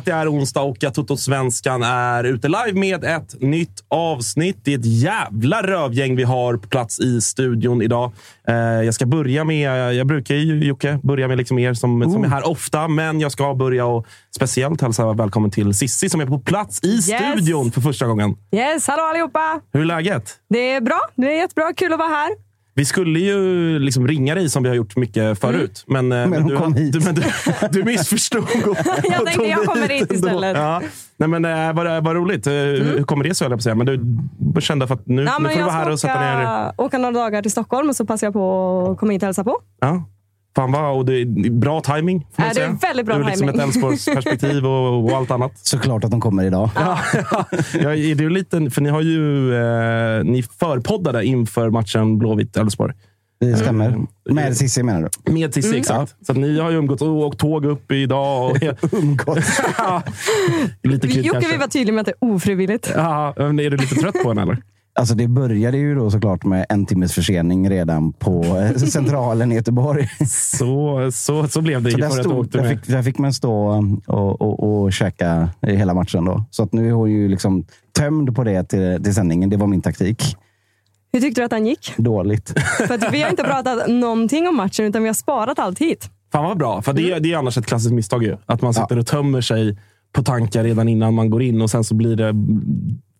Att det är onsdag och att Toto-svenskan är ute live med ett nytt avsnitt. Det är ett jävla rövgäng vi har på plats i studion idag. Eh, jag ska börja med, jag brukar ju Jocke, börja med liksom er som, som är här ofta, men jag ska börja och speciellt hälsa välkommen till Sissi som är på plats i studion för första gången. Yes, hallå allihopa! Hur är läget? Det är bra. Det är jättebra. Kul att vara här. Vi skulle ju liksom ringa dig som vi har gjort mycket förut, men, eh, Men du, kom hit. Du, men du, du missförstod. och- och tänkte jag kommer hit istället. Ja. Nej, men, eh, vad, vad roligt. Eh, Hur kommer det sig, jag på säga. Men du kände för att nu, Ja, nu får du jag vara här ska och sätta ner... åka, åka några dagar till Stockholm och så passar jag på att komma hit och hälsa på. Ja. Fan vad, och det är bra timing får man Ja, det är säga. väldigt bra Ur liksom timing. ett Älvsborgsperspektiv och, och allt annat. Såklart att de kommer idag. Ja, ja, är det ju lite, för ni har ju eh, ni förpoddade inför matchen Blåvitt-Elfsborg. Det stämmer. Med Cissi menar du? Med Cissi, exakt. Så att ni har ju umgåtts och åkt tåg upp idag. Och, Umgåtts. Ja, lite kul Jocke vill vara tydlig med att det är ofrivilligt. Ja, är du lite trött på den eller? Alltså det började ju då såklart med en timmes försening redan på eh, Centralen i Göteborg. Så, så, så blev det Så ju där, stod, där, fick, där fick man stå och, och, och käka hela matchen. Då. Så att nu är hon ju liksom tömd på det till, till sändningen. Det var min taktik. Hur tyckte du att den gick? Dåligt. För att vi har inte pratat någonting om matchen, utan vi har sparat allt hit. Fan vad bra, för det, är- det är annars ett klassiskt misstag ju. Att man sitter och tömmer sig på tankar redan innan man går in och sen så blir det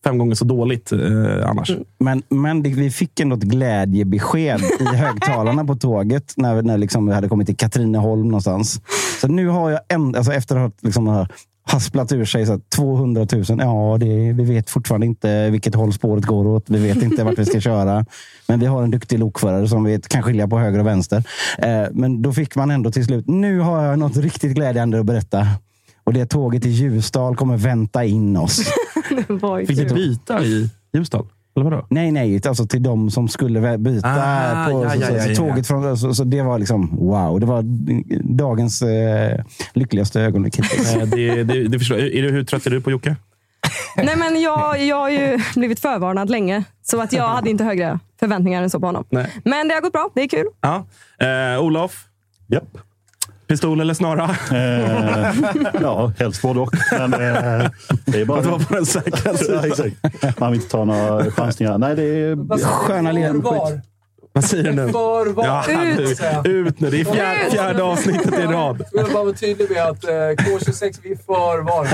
fem gånger så dåligt eh, annars. Men, men det, vi fick ändå ett glädjebesked i högtalarna på tåget när, när liksom vi hade kommit till Katrineholm någonstans. Så nu har jag, en, alltså efter att ha liksom ha hasplat ur sig så att 200 000. Ja, det, vi vet fortfarande inte vilket håll spåret går åt. Vi vet inte vart vi ska köra. Men vi har en duktig lokförare som vet, kan skilja på höger och vänster. Eh, men då fick man ändå till slut. Nu har jag något riktigt glädjande att berätta. Och det tåget till Ljusdal kommer vänta in oss. Fick ni byta i Ljusdal? Eller vadå? Nej, nej. Alltså till de som skulle byta. Ah, på, ja, så, ja, så, ja, så, ja. tåget från, så, så det var liksom wow. Det var dagens eh, lyckligaste ögonblick. Eh, det, det, det förstår jag. Är du, hur trött är du på Jocke? Nej, men jag, jag har ju blivit förvarnad länge, så att jag hade inte högre förväntningar än så på honom. Nej. Men det har gått bra. Det är kul. Ja. Eh, Olof, Japp. Pistol eller snara? Eh, ja, helst både och. Men, eh, det är bara... Att vara på den säkra sidan. Man vill inte ta några chansningar. Nej, det är... Sköna led. Vad säger du nu? För vad? Ja, Ut. ut nu. Det är fjärde, Ut. fjärde avsnittet i rad. Jag vill bara vara tydlig med att eh, K26, vi är för var.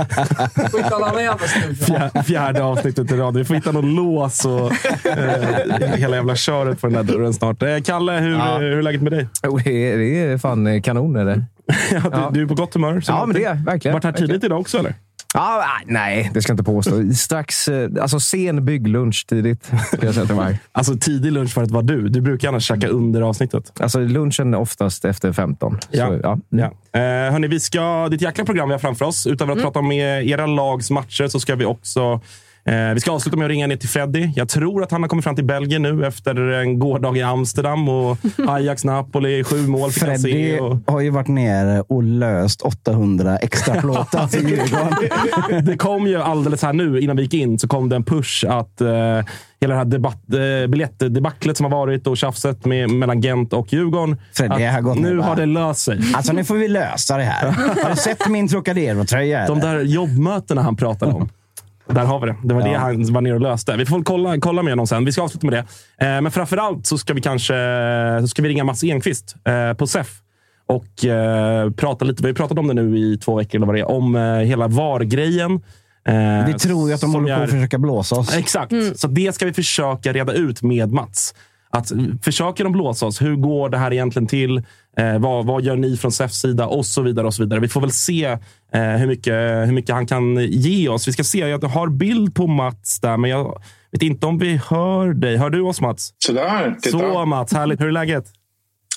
Får inte alla andra jävla studion. Fjär, fjärde avsnittet i rad. Vi får hitta någon lås och eh, hela jävla köret på den där dörren snart. Eh, Kalle, hur, Ja. hur är läget med dig? Jo, Det är, det är fan kanon. Är det. Ja, du, Ja. du är på gott humör. Ja, men det är. Verkligen. Varit här tidigt idag också, eller? Ja, nej, det ska jag inte påstå. Strax, eh, alltså sen bygglunch tidigt. Ska jag säga till mig. Alltså tidig lunch för att vara du. Du brukar annars käka under avsnittet. Alltså lunchen är oftast efter 15. Ja. Så, ja. Ja. Eh, hörni, vi ska, det är ett jäkla program vi har framför oss. Utöver att prata om era lags matcher så ska vi också eh, vi ska avsluta med att ringa ner till Freddy. Jag tror att han har kommit fram till Belgien nu efter en gårdag i Amsterdam och Ajax Napoli, sju mål fick han se. Och... har ju varit nere och löst 800 extra plåtar till Djurgården. Det kom ju alldeles här nu, innan vi gick in, så kom det en push att eh, hela det här debatt, eh, biljettdebaclet som har varit och tjafset med, mellan Gent och Djurgården. Freddy har gått nu har det löst sig. Alltså nu får vi lösa det här. Har du sett min Trocadero-tröja? De där jobbmötena han pratade om. Där har vi det. Det var det Ja. han var nere och löste. Vi får kolla, kolla med honom sen. Vi ska avsluta med det. Eh, men framförallt så ska vi kanske så ska vi ringa Mats Enqvist eh, på SEF och eh, prata lite. Vi har pratat om det nu i två veckor eller vad det är. Om eh, hela VAR-grejen. Eh, Vi tror ju att de håller på att försöka blåsa oss. Exakt. Så det ska vi försöka reda ut med Mats. Att, försöker de blåsa oss? Hur går det här egentligen till? Eh, vad, vad gör ni från SEFs sida? Och så vidare. och så vidare. Vi får väl se eh, hur, mycket, hur mycket han kan ge oss. Vi ska se. Jag har bild på Mats där, men jag vet inte om vi hör dig. Hör du oss Mats? Sådär, titta. Så Mats, härligt. Hur är läget?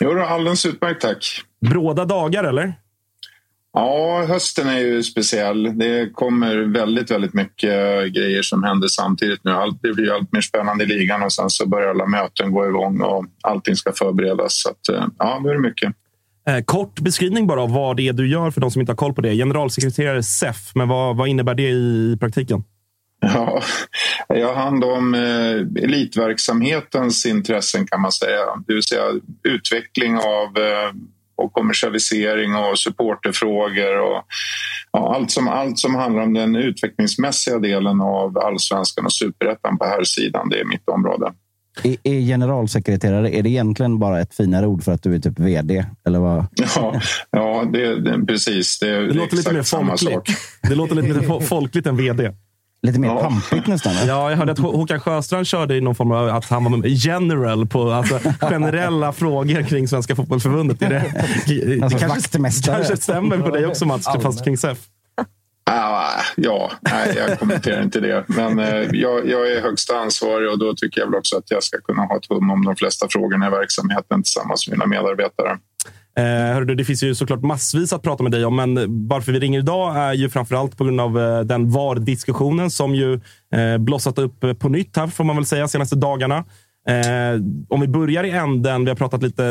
Jo, alldeles utmärkt tack. Bråda dagar eller? Ja, hösten är ju speciell. Det kommer väldigt, väldigt mycket grejer som händer samtidigt nu. Allt, det blir allt mer spännande i ligan och sen så börjar alla möten gå igång och allting ska förberedas. Så att, eh, ja, nu är det mycket. Eh, kort beskrivning bara av vad det är du gör för de som inte har koll på det. Generalsekreterare SEF, men vad, vad innebär det i praktiken? Ja, jag har hand om eh, elitverksamhetens intressen kan man säga. Det vill säga utveckling av eh, och kommersialisering och supporterfrågor och ja, allt, som, allt som handlar om den utvecklingsmässiga delen av allsvenskan och superettan på här sidan. Det är mitt område. Är, är generalsekreterare, är det egentligen bara ett finare ord för att du är typ vd? Eller vad? Ja, ja det, det, precis. Det, Det låter lite mer exakt samma sak. folkligt. Det låter lite mer fo- folkligt än vd. Lite mer Ja. pampigt nästan. eller? Ja, jag hörde att Hå- Håkan Sjöstrand körde i någon form av att han var general på alltså, generella frågor kring Svenska Fotbollförbundet. Är det, det Alltså, kanske, vaktmästare. kanske stämmer på dig också Mats, fast kring SEF. Ah, ja, nej, jag kommenterar inte det. Men eh, jag, jag är högsta ansvarig och då tycker jag väl också att jag ska kunna ha ett hum om de flesta frågorna i verksamheten tillsammans med mina medarbetare. Eh, hörru du, det finns ju såklart massvis att prata med dig om, men varför vi ringer idag är ju framförallt på grund av eh, den VAR-diskussionen som ju eh, blossat upp på nytt här, får man väl säga, senaste dagarna. Eh, om vi börjar i änden. Vi har pratat lite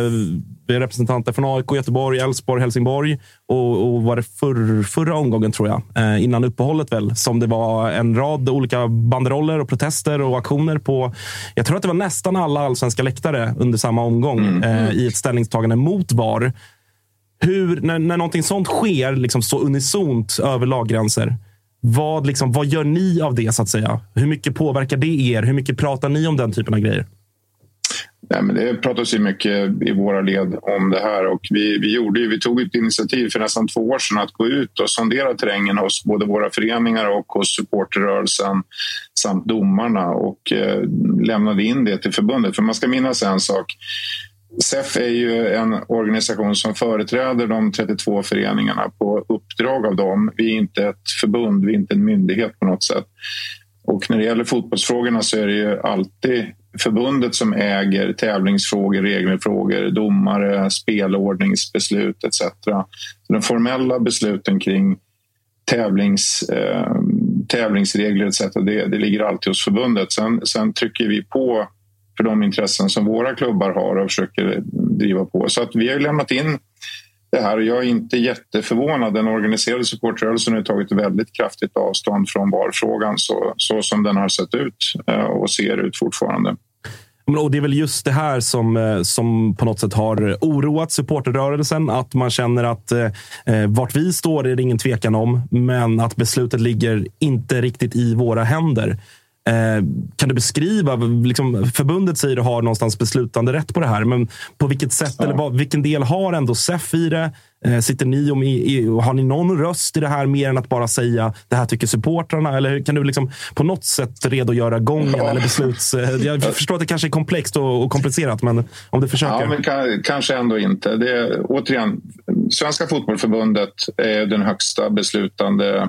med representanter från AIK, Göteborg, Elfsborg, Helsingborg och, och var det förr, förra omgången, tror jag, eh, innan uppehållet väl, som det var en rad olika banderoller och protester och aktioner på. Jag tror att det var nästan alla allsvenska läktare under samma omgång eh, i ett ställningstagande mot VAR. Hur, när, när någonting sånt sker liksom så unisont över laggränser, vad, liksom, vad gör ni av det? så att säga? Hur mycket påverkar det er? Hur mycket pratar ni om den typen av grejer? Nej, men det pratas ju mycket i våra led om det här och vi, vi, gjorde ju, vi tog ett initiativ för nästan två år sedan att gå ut och sondera terrängen hos både våra föreningar och hos supporterrörelsen samt domarna och eh, lämnade in det till förbundet. För man ska minnas en sak. SEF är ju en organisation som företräder de 32 föreningarna på uppdrag av dem. Vi är inte ett förbund, vi är inte en myndighet på något sätt. Och när det gäller fotbollsfrågorna så är det ju alltid förbundet som äger tävlingsfrågor, regelfrågor, domare, spelordningsbeslut etc. De formella besluten kring tävlings, eh, tävlingsregler etc. Det, det ligger alltid hos förbundet. Sen, sen trycker vi på för de intressen som våra klubbar har och försöker driva på. Så att vi har lämnat in det här och jag är inte jätteförvånad. Den organiserade supportrörelsen har tagit väldigt kraftigt avstånd från VAR-frågan så, så som den har sett ut eh, och ser ut fortfarande. Och det är väl just det här som, eh, som på något sätt har oroat supporterrörelsen. Att man känner att eh, eh, vart vi står är det ingen tvekan om, men att beslutet ligger inte riktigt i våra händer. Eh, kan du beskriva, liksom, förbundet säger att har någonstans beslutande rätt på det här, men på vilket sätt Ja. eller vad, vilken del har ändå SEF i det? Eh, sitter ni om, i, har ni någon röst i det här mer än att bara säga det här tycker supportrarna? Eller kan du liksom på något sätt redogöra gången Ja. eller besluts... eh, Jag förstår att det kanske är komplext och, och komplicerat, men om du försöker. Ja, men ka- kanske ändå inte. Det är, återigen, Svenska fotbollförbundet är den högsta beslutande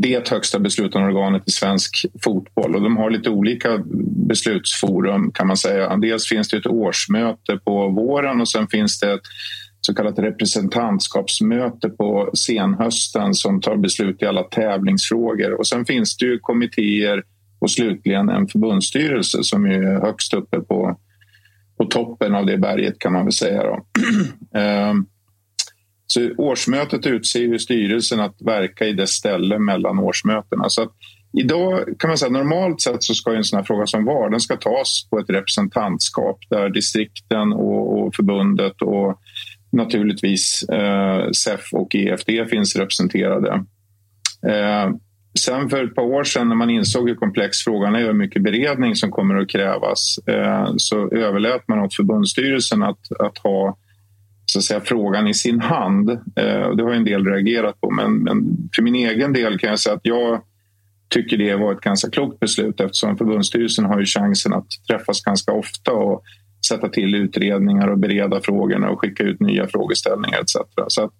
det högsta beslutande organet i svensk fotboll. Och de har lite olika beslutsforum kan man säga. Dels finns det ett årsmöte på våren och sen finns det ett så kallat representantskapsmöte på senhösten som tar beslut i alla tävlingsfrågor. Och sen finns det ju kommittéer och slutligen en förbundsstyrelse som är högst uppe på, på toppen av det berget kan man väl säga. Då. Ehm, så årsmötet utser ju styrelsen att verka i dess ställe mellan årsmötena. Så att idag kan man säga normalt sett så ska ju en sån här fråga som VAR den ska tas på ett representantskap där distrikten och, och förbundet och naturligtvis eh, SEF och EFD finns representerade. Eh, sen för ett par år sedan när man insåg hur komplex frågan är och hur mycket beredning som kommer att krävas eh, så överlät man åt förbundsstyrelsen att, att ha så att säga, frågan i sin hand. Eh, det har en del reagerat på men, men för min egen del kan jag säga att jag tycker det var ett ganska klokt beslut eftersom förbundsstyrelsen har ju chansen att träffas ganska ofta och sätta till utredningar och bereda frågorna och skicka ut nya frågeställningar etc. Så att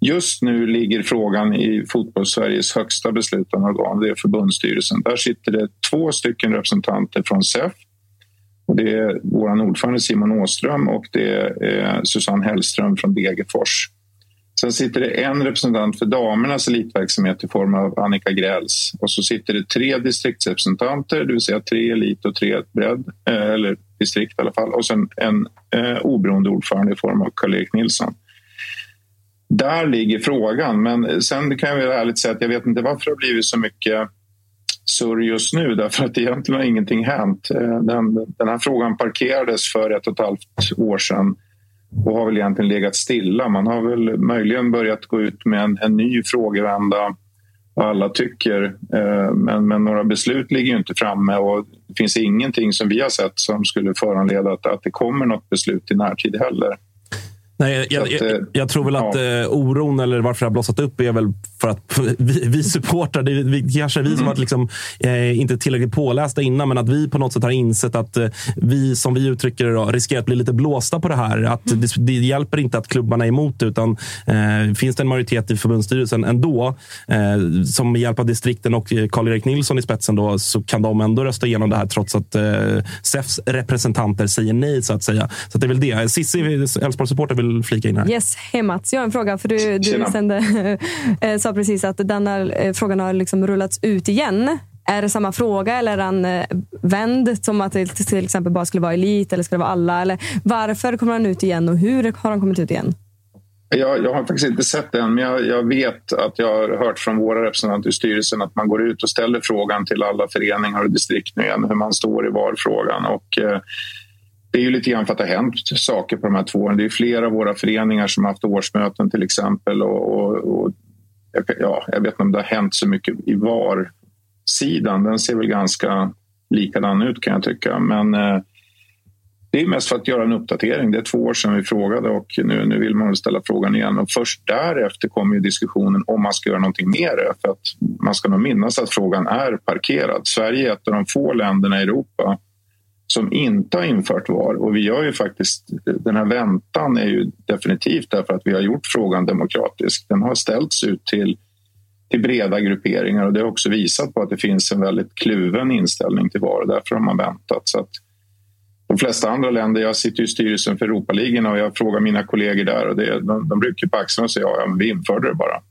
just nu ligger frågan i fotbollssveriges högsta beslutande organ, det är förbundsstyrelsen. Där sitter det två stycken representanter från SEF det är vår ordförande Simon Åström och det är eh, Susanne Hellström från Degerfors. Sen sitter det en representant för damernas elitverksamhet i form av Annika Gräls. Och så sitter det tre distriktsrepresentanter, det vill säga tre elit och tre bredd, eh, eller distrikt i alla fall. Och sen en eh, oberoende ordförande i form av Karl-Erik Nilsson. Där ligger frågan, men sen kan jag väl ärligt säga att jag vet inte varför det har blivit så mycket surr just nu därför att egentligen har ingenting hänt. Eh, Den, den här frågan parkerades för ett och ett halvt år sedan och har väl egentligen legat stilla. Man har väl möjligen börjat gå ut med en, en ny frågevända vad alla tycker. Eh, Men, men några beslut ligger ju inte framme och det finns ingenting som vi har sett som skulle föranleda att, att det kommer något beslut i närtid heller. Nej, jag, jag, jag, jag tror väl att eh, oron, eller varför det har blossat upp, är väl för att vi, vi supportrar. Det vi, kanske är vi som varit liksom, eh, inte tillräckligt pålästa innan, men att vi på något sätt har insett att eh, vi, som vi uttrycker det, då, riskerar att bli lite blåsta på det här. Att det, det hjälper inte att klubbarna är emot, utan eh, finns det en majoritet i förbundsstyrelsen ändå, eh, som med hjälp av distrikten och eh, Karl-Erik Nilsson i spetsen, då, så kan de ändå rösta igenom det här trots att eh, SEFs representanter säger nej, så att säga. Så att det är väl det. Cissi, Elfsborg-supporter, vill flika in här. Yes, hej Mats. Jag har en fråga. För du, du Tjena. sände, eh, sa precis att den här eh, frågan har liksom rullats ut igen. Är det samma fråga eller är den eh, vänd? Som att det till exempel bara skulle vara elit eller ska det vara alla? Eller varför kommer den ut igen och hur har den kommit ut igen? Jag, jag har faktiskt inte sett den, men jag, jag vet att jag har hört från våra representanter i styrelsen att man går ut och ställer frågan till alla föreningar och distrikt nu igen, hur man står i valfrågan. Och, eh, det är ju lite grann för att det har hänt saker på de här två åren. Det är flera av våra föreningar som har haft årsmöten till exempel. Och, och, och ja, jag vet inte om det har hänt så mycket i VAR-sidan. Den ser väl ganska likadan ut kan jag tycka. Men eh, det är mest för att göra en uppdatering. Det är två år sedan vi frågade och nu, nu vill man ställa frågan igen. Och först därefter kommer ju diskussionen om man ska göra någonting mer. För att man ska nog minnas att frågan är parkerad. Sverige är ett av de få länderna i Europa som inte har infört VAR. Och vi gör ju faktiskt, den här väntan är ju definitivt därför att vi har gjort frågan demokratisk. Den har ställts ut till, till breda grupperingar och det har också visat på att det finns en väldigt kluven inställning till VAR och därför har man väntat. Så att de flesta andra länder, jag sitter i styrelsen för Europaligan och jag frågar mina kollegor där och det, de, de rycker på axlarna och säger ja, men vi införde det bara.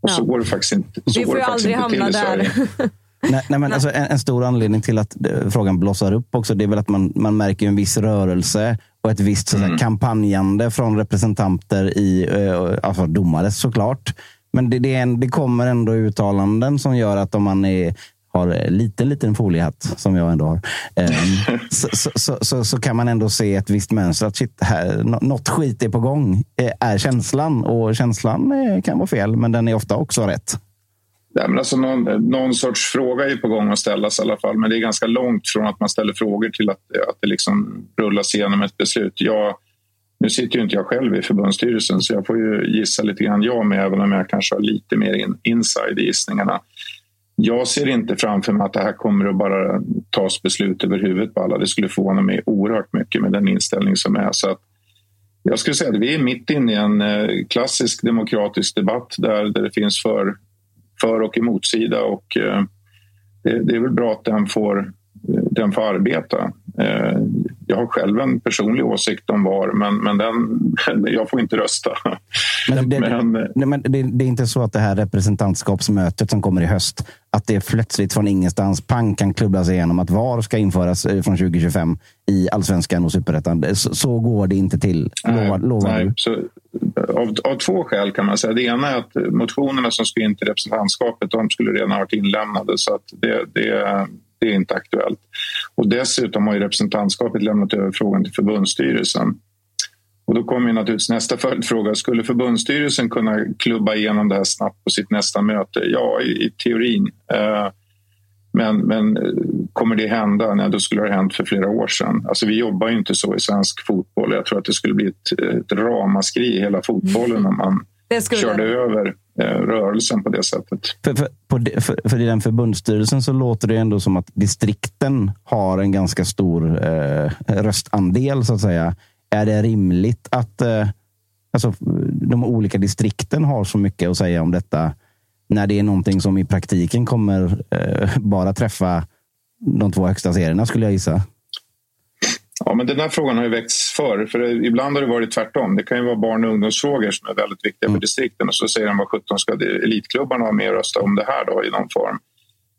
Och så går det faktiskt inte, så Vi går det faktiskt aldrig inte till i där. Sverige. Nej, nej, men alltså, en, en stor anledning till att eh, frågan blossar upp också, det är väl att man, man märker en viss rörelse och ett visst säga, kampanjande från representanter i, eh, alltså domare såklart. Men det, det, är en, det kommer ändå uttalanden som gör att om man är, har en liten, liten foliehatt, som jag ändå har, eh, så, så, så, så, så kan man ändå se ett visst mönster. Att shit, här, nå- något skit är på gång, eh, är känslan. Och känslan eh, kan vara fel, men den är ofta också rätt. Ja, men alltså någon, någon sorts fråga är på gång att ställas i alla fall. Men det är ganska långt från att man ställer frågor till att, att det liksom rullas igenom ett beslut. Jag, nu sitter ju inte jag själv i förbundsstyrelsen så jag får ju gissa lite grann jag med även om jag kanske har lite mer in, inside i gissningarna. Jag ser inte framför mig att det här kommer att bara tas beslut över huvudet på alla. Det skulle förvåna mig oerhört mycket med den inställning som är. Så att jag skulle säga att vi är mitt inne i en eh, klassisk demokratisk debatt där, där det finns för, för och emotsida och eh, det, det är väl bra att den får, eh, den får arbeta. Eh, Eh, jag har själv en personlig åsikt om VAR, men, men den, jag får inte rösta. Men, det, men, det, men det, det, är inte så att det här representantskapsmötet som kommer i höst, att det plötsligt från ingenstans pang kan klubbas igenom att VAR ska införas från 2025 i allsvenskan och superettan. Så, så, går det inte till. Lovar, lovar nej, så, av, av, två skäl kan man säga. Det ena är att motionerna som ska in till representantskapet, de skulle redan ha varit inlämnade. Så att det, det det är inte aktuellt. Och dessutom har ju representantskapet lämnat över frågan till förbundsstyrelsen. Och då kommer naturligtvis nästa följdfråga. Skulle förbundsstyrelsen kunna klubba igenom det här snabbt på sitt nästa möte? Ja, i, i teorin. Eh, men, men eh, kommer det hända? Nej, då skulle det ha hänt för flera år sedan. Alltså, vi jobbar ju inte så i svensk fotboll. Jag tror att det skulle bli ett, ett ramaskri i hela fotbollen om man körde över Eh, rörelsen på det sättet. För, för, på, för, för i den förbundsstyrelsen så låter det ändå som att distrikten har en ganska stor eh, röstandel, så att säga. Är det rimligt att eh, alltså, de olika distrikten har så mycket att säga om detta när det är någonting som i praktiken kommer eh, bara träffa de två högsta serierna, skulle jag gissa? Ja, men den här frågan har ju väckts förr. För ibland har det varit tvärtom. Det kan ju vara barn och ungdomsfrågor som är väldigt viktiga för mm. distrikten och så säger de vad sjutton ska elitklubbarna ha med och rösta om det här då i någon form.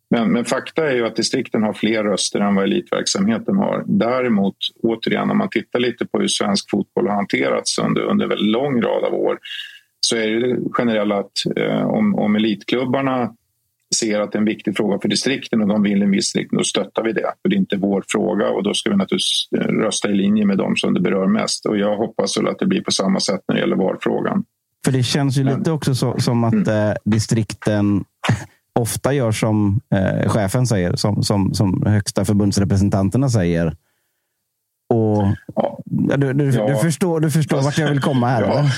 Men, men, fakta är ju att distrikten har fler röster än vad elitverksamheten har. Däremot, återigen, om man tittar lite på hur svensk fotboll har hanterats under, under en väldigt lång rad av år så är det generella att eh, om, om elitklubbarna ser att det är en viktig fråga för distrikten och de vill en viss riktning, då stöttar vi det. För det är inte vår fråga och då ska vi naturligtvis eh, rösta i linje med dem som det berör mest. Och jag hoppas väl att det blir på samma sätt när det gäller VAR-frågan. För det känns ju lite också så, som att mm. eh, distrikten ofta gör som eh, chefen säger, som, som, som högsta förbundsrepresentanterna säger. Och ja. Du, du, ja. du, förstår, du förstår vart jag vill komma här? Ja,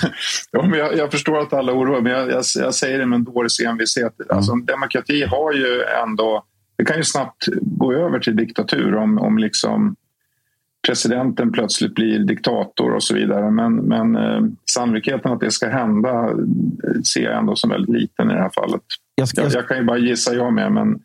ja men jag, jag, förstår att alla oroar men jag, jag, jag säger det med en dåres envishet. Mm. Alltså, demokrati har ju ändå... Det kan ju snabbt gå över till diktatur om, om liksom presidenten plötsligt blir diktator och så vidare. Men, men eh, sannolikheten att det ska hända eh, ser jag ändå som väldigt liten i det här fallet. Jag, ska, jag, jag kan ju bara gissa jag med, men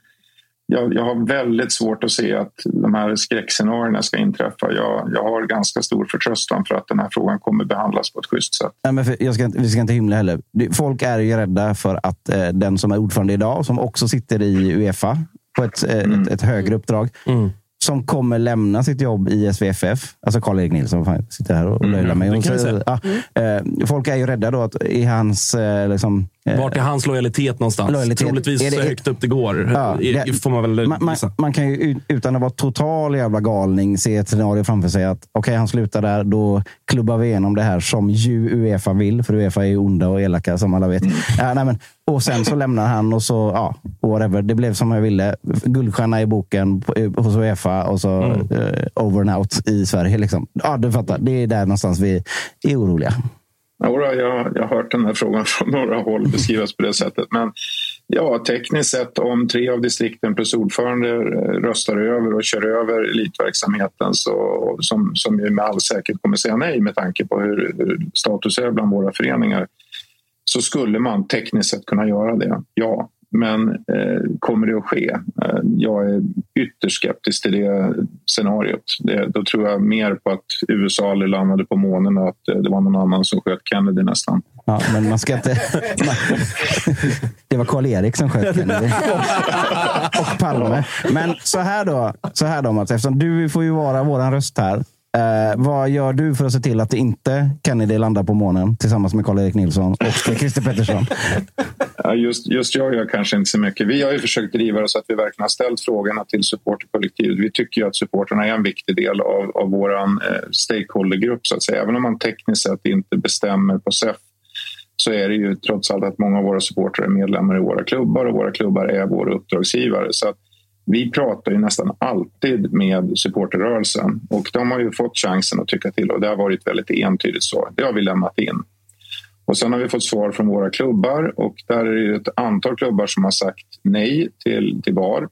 jag, jag, har väldigt svårt att se att de här skräckscenarierna ska inträffa. Jag, jag har ganska stor förtröstan för att den här frågan kommer behandlas på ett schysst sätt. Nej, men jag ska, vi ska inte hymla heller. Folk är ju rädda för att eh, den som är ordförande idag, som också sitter i Uefa på ett, eh, mm. ett, ett, högre uppdrag, mm som kommer lämna sitt jobb i SVFF. Alltså Karl-Erik Nilsson sitter här och löjlar mm, mig. Så, ja, mm. folk är ju rädda då att i hans... Eh, liksom, eh, Vart är hans lojalitet någonstans? Lojalitet. Troligtvis det, så högt upp det går. Ja, det, får man, väl man, man, man, kan ju utan att vara total jävla galning se ett scenario framför sig att okej, okay, han slutar där. Då klubbar vi igenom det här som ju Uefa vill. För Uefa är ju onda och elaka som alla vet. Mm. Ja, nej, men, och sen så lämnar han och så, ja, whatever. Det blev som jag ville. Guldstjärna i boken hos Uefa och så mm. uh, over and out i Sverige. Liksom. Ja, du fattar. Det är där någonstans vi är oroliga. Ja, jag, jag har hört den här frågan från några håll beskrivas på det sättet. Men ja, tekniskt sett om tre av distrikten plus ordförande eh, röstar över och kör över elitverksamheten så, som, som ju med all säkerhet kommer säga nej med tanke på hur, hur status är bland våra föreningar så skulle man tekniskt sett kunna göra det, ja. Men eh, kommer det att ske? Eh, jag är ytterst skeptisk till det scenariot. Det, då tror jag mer på att USA aldrig landade på månen och att eh, det var någon annan som sköt Kennedy nästan. Ja, men man ska inte... det var Karl-Erik som sköt Kennedy. och Palme. Men så här då, så här då Mats, eftersom du får ju vara vår röst här. Eh, vad gör du för att se till att inte Kennedy landar på månen tillsammans med Karl-Erik Nilsson och Christer Pettersson? Ja, just, just jag gör kanske inte så mycket. Vi har ju försökt driva det så att vi verkligen har ställt frågorna till supporterkollektivet. Vi tycker ju att supporterna är en viktig del av, av vår eh, stakeholdergrupp. Så att säga. Även om man tekniskt sett inte bestämmer på SEF så är det ju trots allt att många av våra supportrar är medlemmar i våra klubbar och våra klubbar är våra uppdragsgivare. Så att vi pratar ju nästan alltid med supporterrörelsen och de har ju fått chansen att tycka till och det har varit väldigt entydigt så. Det har vi lämnat in. Och sen har vi fått svar från våra klubbar och där är det ett antal klubbar som har sagt nej till, till VAR.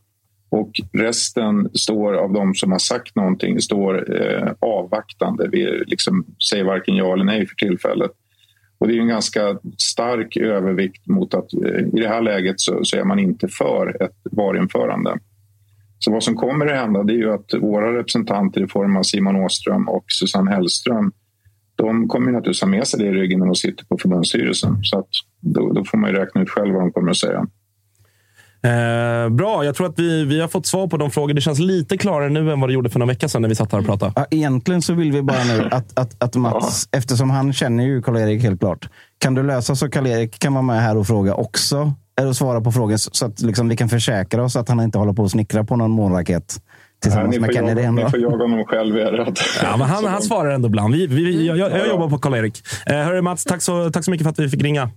Och resten står av de som har sagt någonting står eh, avvaktande. Vi liksom säger varken ja eller nej för tillfället. Och det är en ganska stark övervikt mot att eh, i det här läget så, så är man inte för ett VAR-införande. Så vad som kommer att hända det är ju att våra representanter i form av Simon Åström och Susanne Hellström de kommer naturligtvis ha med sig det i ryggen när de sitter på förbundsstyrelsen. Så att då, då får man ju räkna ut själv vad de kommer att säga. Eh, bra, jag tror att vi, vi har fått svar på de frågor. Det känns lite klarare nu än vad det gjorde för några veckor sedan när vi satt här och pratade. Ja, egentligen så vill vi bara nu att, att, att Mats, eftersom han känner ju Karl-Erik helt klart. Kan du lösa så Karl-Erik kan vara med här och fråga också? Eller svara på frågor så att liksom vi kan försäkra oss att han inte håller på att snickra på någon månraket tillsammans Ja, med Kennedy. jaga, ni får jaga honom själv ert. Ja, men han, han svarar ändå ibland. Vi, vi, jag, jag, jag jobbar på Karl-Erik. Eh, hörru Mats, tack så, tack så mycket för att vi fick ringa.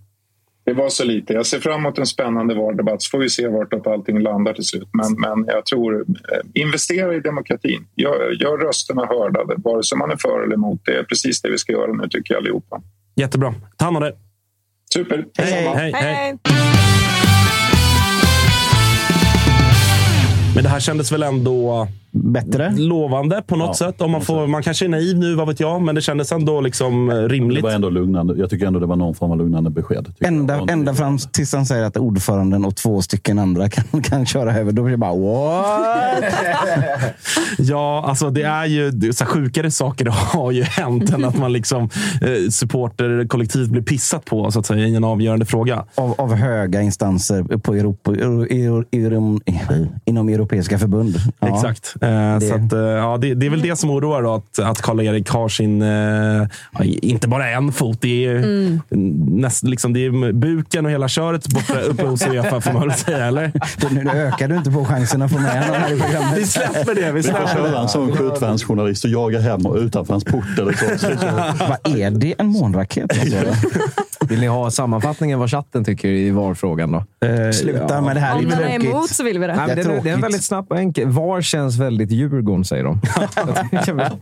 Det var så lite. Jag ser fram emot en spännande valdebatt så får vi se vart allting landar till slut. Men, men jag tror, eh, investera i demokratin. Gör, gör rösterna hörda, vare sig man är för eller emot. Det är precis det vi ska göra nu tycker jag allihopa. Jättebra. Ta hand om det. Super. Hej, hej, hej. Men det här kändes väl ändå Bättre? lovande på något sätt. Om man, får, man kanske är naiv nu, vad vet jag, men det kändes ändå liksom eh, Det rimligt. var ändå lugnande. Jag tycker ändå det var någon form av lugnande besked. Ända, jag. ända fram tills han säger att ordföranden och två stycken andra kan, kan köra över. Då blir det bara what? Ja, alltså det är ju det, så här, sjukare saker har ju hänt än att man liksom eh, supporter kollektivt blir pissat på så att säga, i en avgörande fråga. Av, av höga instanser på Europa, euro, euro, inom europeiska förbund. Ja. Exakt. Eh, Så att, eh, ja, det, det är väl det som oroar då, att, att Karl-Erik har sin, eh, inte bara en fot, det är, näst, liksom, det är buken och hela köret borta uppe hos Uefa får man väl säga, eller? Nu nu ökar du inte på chansen att få med honom här i Vi programmet. släpper det. Vi Vi får släpper köra det. en sån skjutvansjournalist och jaga hem och utanför hans port. Eller så. Vad är det? En månraket? Alltså? Vill ni ha sammanfattningen vad chatten tycker i VAR-frågan då? Sluta med det här. Om Det man är emot så vill vi det. Nej, Det är den, är- den väldigt snabb och enkel. VAR känns väldigt Djurgården, säger de.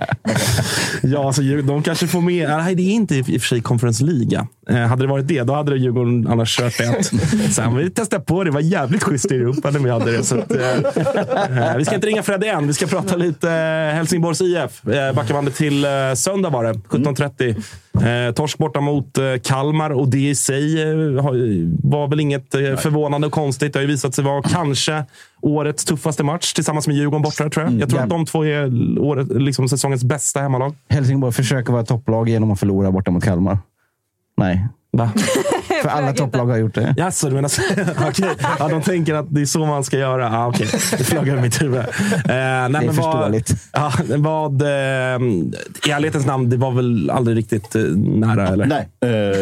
Ja, alltså, de kanske får med... Nej, det är inte i och för sig Conference League. Eh, hade det varit det, då hade Djurgården annars kört det. Sen vi testade på det. Det var jävligt schysst i Europa när vi hade det. Så att, eh, eh, vi ska inte ringa Freddy än. Vi ska prata lite eh, Helsingborgs IF. Eh, backar bandet till eh, söndag var det. 17.30. Eh, torsk borta mot eh, Kalmar och det i sig eh, var väl inget eh, förvånande och konstigt. Det har ju visat sig vara kanske årets tuffaste match tillsammans med Djurgården borta, tror jag. Jag tror att de två är året, liksom säsongens bästa hemmalag. Helsingborg försöker vara topplag genom att förlora borta mot Kalmar. Nej, Va? för alla topplag har gjort det. Jaså, du menar så? Okej. Ja, de tänker att det är så man ska göra. Ah, Okej, det flög över mitt huvud. Eh, nej, Det är förståeligt. Vad, ja, vad, eh, I ärlighetens namn, det var väl aldrig riktigt eh, nära, eller? Nej,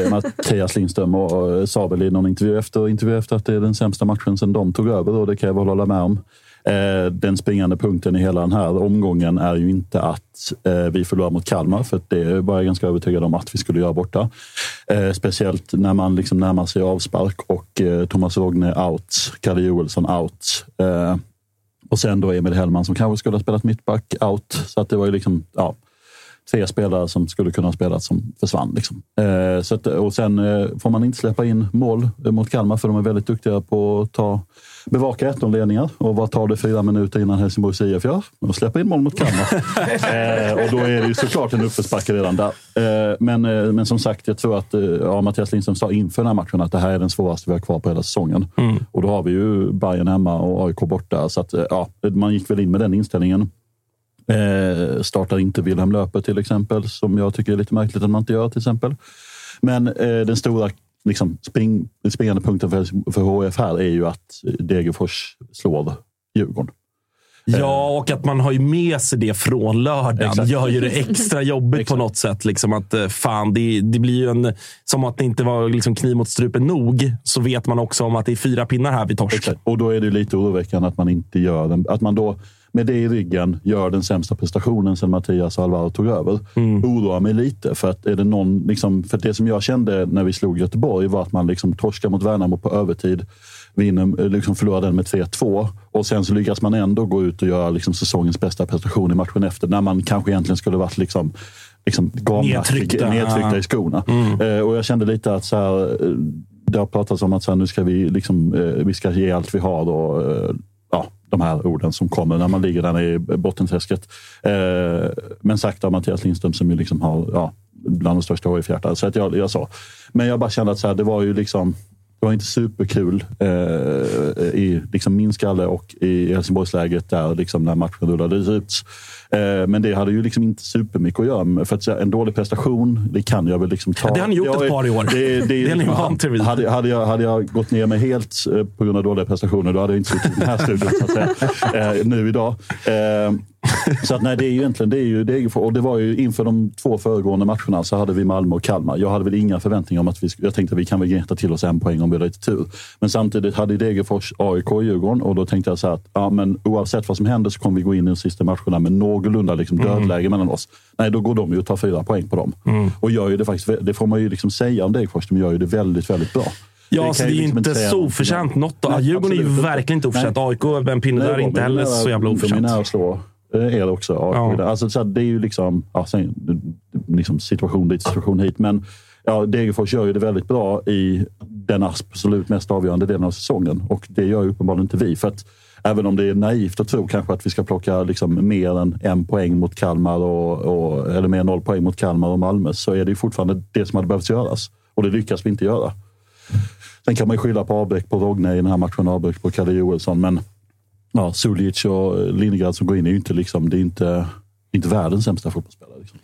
eh, Mattias Lindström och, eh, sa väl i någon intervju efter, intervju efter att det är den sämsta matchen sedan de tog över och det kan jag väl hålla med om. Eh, den springande punkten i hela den här omgången är ju inte att eh, vi förlorar mot Kalmar, för det var jag ganska övertygad om att vi skulle göra borta. Eh, speciellt när man liksom närmar sig avspark och Thomas Rogne out, Kalle Joelsson out. Och sen då Emil Hellman som kanske skulle ha spelat mittback out. Så att det var ju liksom, ja, tre spelare som skulle kunna ha spelat som försvann. Liksom. Eh, så att, och sen eh, får man inte släppa in mål mot Kalmar för de är väldigt duktiga på att ta, bevaka 1-0-ledningar. Och vad tar det fyra minuter innan Helsingborgs IF gör? Och släppa in mål mot Kalmar. eh, och då är det ju såklart en uppförsbacke redan där. Eh, men, eh, men som sagt, jag tror att eh, ja, Mattias Lindström sa inför den här matchen att det här är den svåraste vi har kvar på hela säsongen. Och då har vi ju Bayern hemma och AIK borta. Så att, eh, ja, man gick väl in med den inställningen. Eh, startar inte Wilhelm Löper till exempel, som jag tycker är lite märkligt att man inte gör till exempel. Men eh, den stora liksom, spring, springande punkten för, för HF här är ju att Degerfors slår Djurgården. Ja, och att man har ju med sig det från lördagen. Exakt. gör ju det extra jobbigt på något sätt. Liksom att, eh, fan, det, det blir ju en... Som att det inte var liksom kniv mot strupen nog, så vet man också om att det är fyra pinnar här vid torsk. Exakt. Och då är det lite oroväckande att man inte gör den. Att man då med det i ryggen gör den sämsta prestationen sedan Mattias och Alvaro tog över. Oroar mig lite. För att är det någon, liksom, för det som jag kände när vi slog Göteborg var att man liksom torskar mot Värnamo på övertid. Vinner, eh, liksom förlorar den med 3-2 och sen så lyckas man ändå gå ut och göra liksom säsongens bästa prestation i matchen efter. När man kanske egentligen skulle varit liksom, liksom gamla, Nedtryckta. nedtryckta i skorna. Eh, och jag kände lite att så här, eh, det har pratats om att så här, nu ska vi, liksom, eh, vi ska ge allt vi har. Och, eh, ja, de här orden som kommer när man ligger där nere i bottenträsket. Eh, men sagt av Mattias Lindström som ju liksom har ja, bland de största HIF-hjärtan. Så att jag, jag sa. Men jag bara kände att så här, det var ju liksom det var inte superkul eh, i liksom min skalle och i Helsingborgsläget där liksom när matchen rullade ut. Eh, men det hade ju liksom inte supermycket att göra med. För att en dålig prestation, det kan jag väl liksom ta. Det har ni gjort Jag ett par i år. Det, det, Det är ni liksom- van till vid. hade, hade, jag, hade jag gått ner mig helt eh, på grund av dåliga prestationer, då hade jag inte suttit i den här studion så att säga, eh, nu idag. Så att nej, det är ju egentligen det är ju Degerfors. Och det var ju inför de två föregående matcherna så hade vi Malmö och Kalmar. Jag hade väl inga förväntningar om att vi Jag tänkte att vi kan väl gneta till oss en poäng om vi har lite tur. Men samtidigt hade Degerfors AIK och Djurgården och då tänkte jag så här att ja, men oavsett vad som händer så kommer vi gå in i de sista matcherna med någorlunda liksom dödläge mellan oss. Nej, då går de ju och tar fyra poäng på dem. Och gör ju det faktiskt, det får man ju liksom säga om Degerfors, de gör ju det väldigt, väldigt bra. Ja, så kan det är ju liksom inte så oförtjänt något. Nej, Djurgården är ju absolut verkligen inte oförtjänt. AIK, en pinne där, är de inte är heller nära- så jävla De är oförtjänt. nära att slå eh, er också. AIK. Ja. Alltså, så att det är ju liksom, ja, sen, liksom situation dit, situation hit. Men ja, Degerfors gör ju det väldigt bra i den absolut mest avgörande delen av säsongen. Och det gör ju uppenbarligen inte vi. För att även om det är naivt att tro kanske att vi ska plocka liksom mer än en poäng mot Kalmar och, och, eller mer än noll poäng mot Kalmar och Malmö så är det ju fortfarande det som hade behövt göras. Och det lyckas vi inte göra. Sen kan man ju skylla på avbräck på Rogne i den här matchen, avbräck på Kalle Joelsson. Men ja, Sulic och Lindegrad som går in är ju inte, liksom, det är inte, inte världens sämsta fotbollsspelare. Liksom.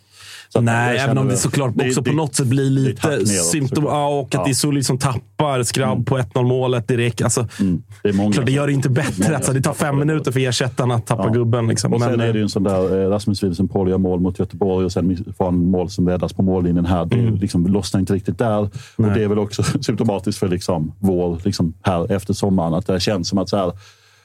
Nej, även om det såklart också det- på något sätt blir lite symptom. Ja, och att Ja. det är Sully som tappar skrabb på 1-0 målet direkt. Alltså, Mm, det, är många klart, det gör det inte bättre. många Alltså, det tar fem minuter för ersättaren att tappa Ja. gubben. Liksom. Och sen Men, är det ju en sån där, eh, Rasmus Wilson Paul gör mål mot Göteborg och sen får han mål som räddas på mållinjen här. Det Mm. liksom lossnar inte riktigt där. Och det är väl också symptomatiskt för liksom vår, liksom här efter sommaren, att det känns som att så här,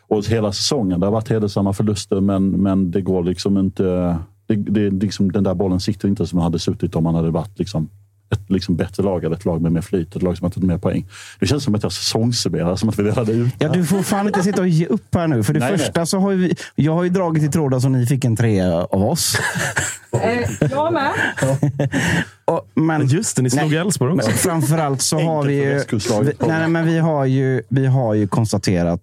och hela säsongen, det har varit hedersamma förluster, men, men det går liksom inte... Det, det, liksom, den där bollen sitter inte som den hade suttit om man hade varit liksom ett liksom bättre lag eller ett lag med mer flyt, ett lag som har tagit mer poäng. Det känns som att jag säsongssummerar, som att vi redan är ute. Ja, du får fan inte sitta och ge upp här nu. För det Nej, nej. första så har ju vi, jag har ju dragit i trådar så ni fick en trea av oss. Eh, jag med. Och, men, Just det, ni slog. Elfsborg också. Men framförallt så har vi ju... Vi, nej, men vi har ju, vi har ju konstaterat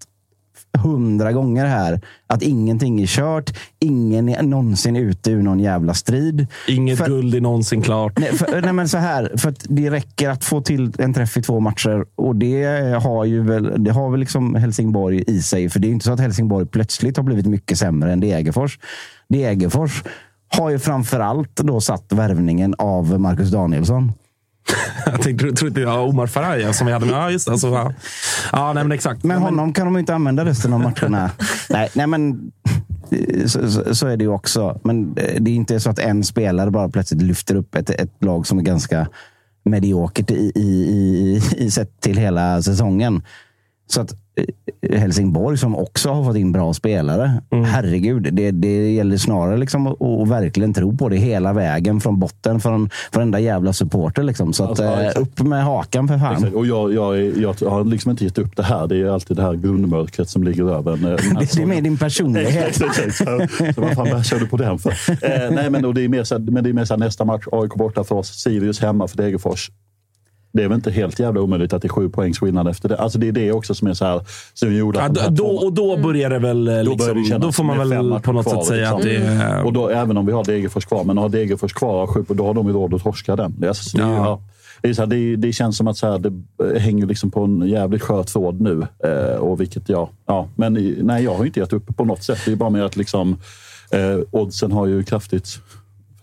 hundra gånger här att ingenting är kört. Ingen är någonsin ute ur någon jävla strid. Inget För- guld är någonsin klart. Nej, för, nej, men så här, för att det räcker att få till en träff i två matcher och det har ju väl, det har väl liksom Helsingborg i sig. För det är inte så att Helsingborg plötsligt har blivit mycket sämre än Degerfors. Degerfors har ju framför allt då satt värvningen av Marcus Danielsson. Jag tänkte, tror inte ja, Omar Faraj som vi hade med. Ja, just det. Alltså, ja. ja, nej, men exakt. Men honom kan de inte använda resten av matcherna. nej, nej, men så, så, så är det ju också. Men eh, det är inte så att en spelare bara plötsligt lyfter upp ett, ett lag som är ganska mediokert i, i, i, i sett till hela säsongen. Så att eh, Helsingborg som också har fått in bra spelare. Herregud, det, det gäller snarare liksom att, att verkligen tro på det hela vägen från botten från varenda jävla supporter. Liksom. Så att, Alltså, ja, eh, upp med hakan för fan. Exakt. Och jag, jag, är- jag har liksom inte gett upp det här. Det är alltid det här grundmörkret som ligger över en. eh, Det, är med din personlighet. Exakt, exakt. Så, vad fan kör du på den för? Eh, nej, men, och det är mer så, men det är mer så nästa match, AIK borta för oss, Sirius hemma för Degerfors. Det är väl inte helt jävla omöjligt att det är sju poängs skillnad efter det. Alltså det är det också som är så här, som gjorde Ja, då, två- och då börjar det väl... eh, då, Liksom, börjar det då får man väl på något kvar, sätt säga liksom. att det är... Och då, även om vi har Degerfors kvar, men har Degerfors kvar sju, då har de ju råd att torska den. Det, är, alltså, det, Ja. ja. det, är så här, det, det känns som att så här, det hänger liksom på en jävligt skör tråd nu. Eh, och vilket jag, ja, men nej, jag har inte gett upp på något sätt. Det är bara med att liksom, eh, oddsen har ju kraftigt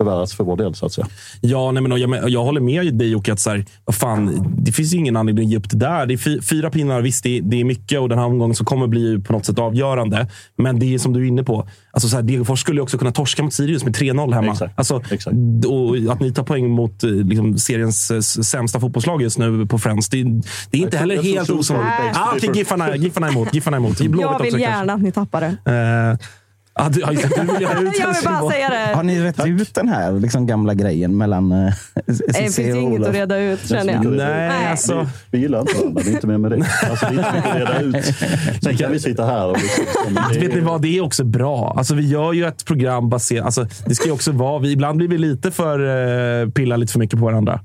förvärrats för vår del så att säga. Ja, nej, men jag, jag håller med dig Jocke. Att så här, fan, det finns ju ingen anledning att ge upp det där. Det är fy, fyra pinnar, visst det, det är mycket och den här omgången som kommer bli på något sätt avgörande. Men det är som du är inne på. Alltså, så här, Degerfors skulle också kunna torska mot Sirius med 3-0 hemma. Exakt. Alltså, Och att ni tar poäng mot eh, liksom, seriens eh, sämsta fotbollslag just nu på Friends. Det, det är inte heller jag helt osannolikt. är. Ah, Okej, Giffarna, Giffarna emot. Giffarna emot. Blåvitt Jag också, vill kanske. gärna att ni tappar det. Eh, ja, du, ja, just det, du vill ha ut Jag vill bara säga det. Har ni rätt ut den här liksom, gamla grejen mellan uh, Det finns inget att reda ut känner jag. Nej, alltså. Vi, vi gillar inte varandra, det är inte mer med det. Alltså, det är inte mycket att reda ut. Sen kan vi sitta här och... Liksom, det Vet ni vad, det är också bra. Alltså, vi gör ju ett program baserat... Alltså, det ska ju också vara... Vi, ibland blir vi lite för uh, pilla lite för mycket på varandra.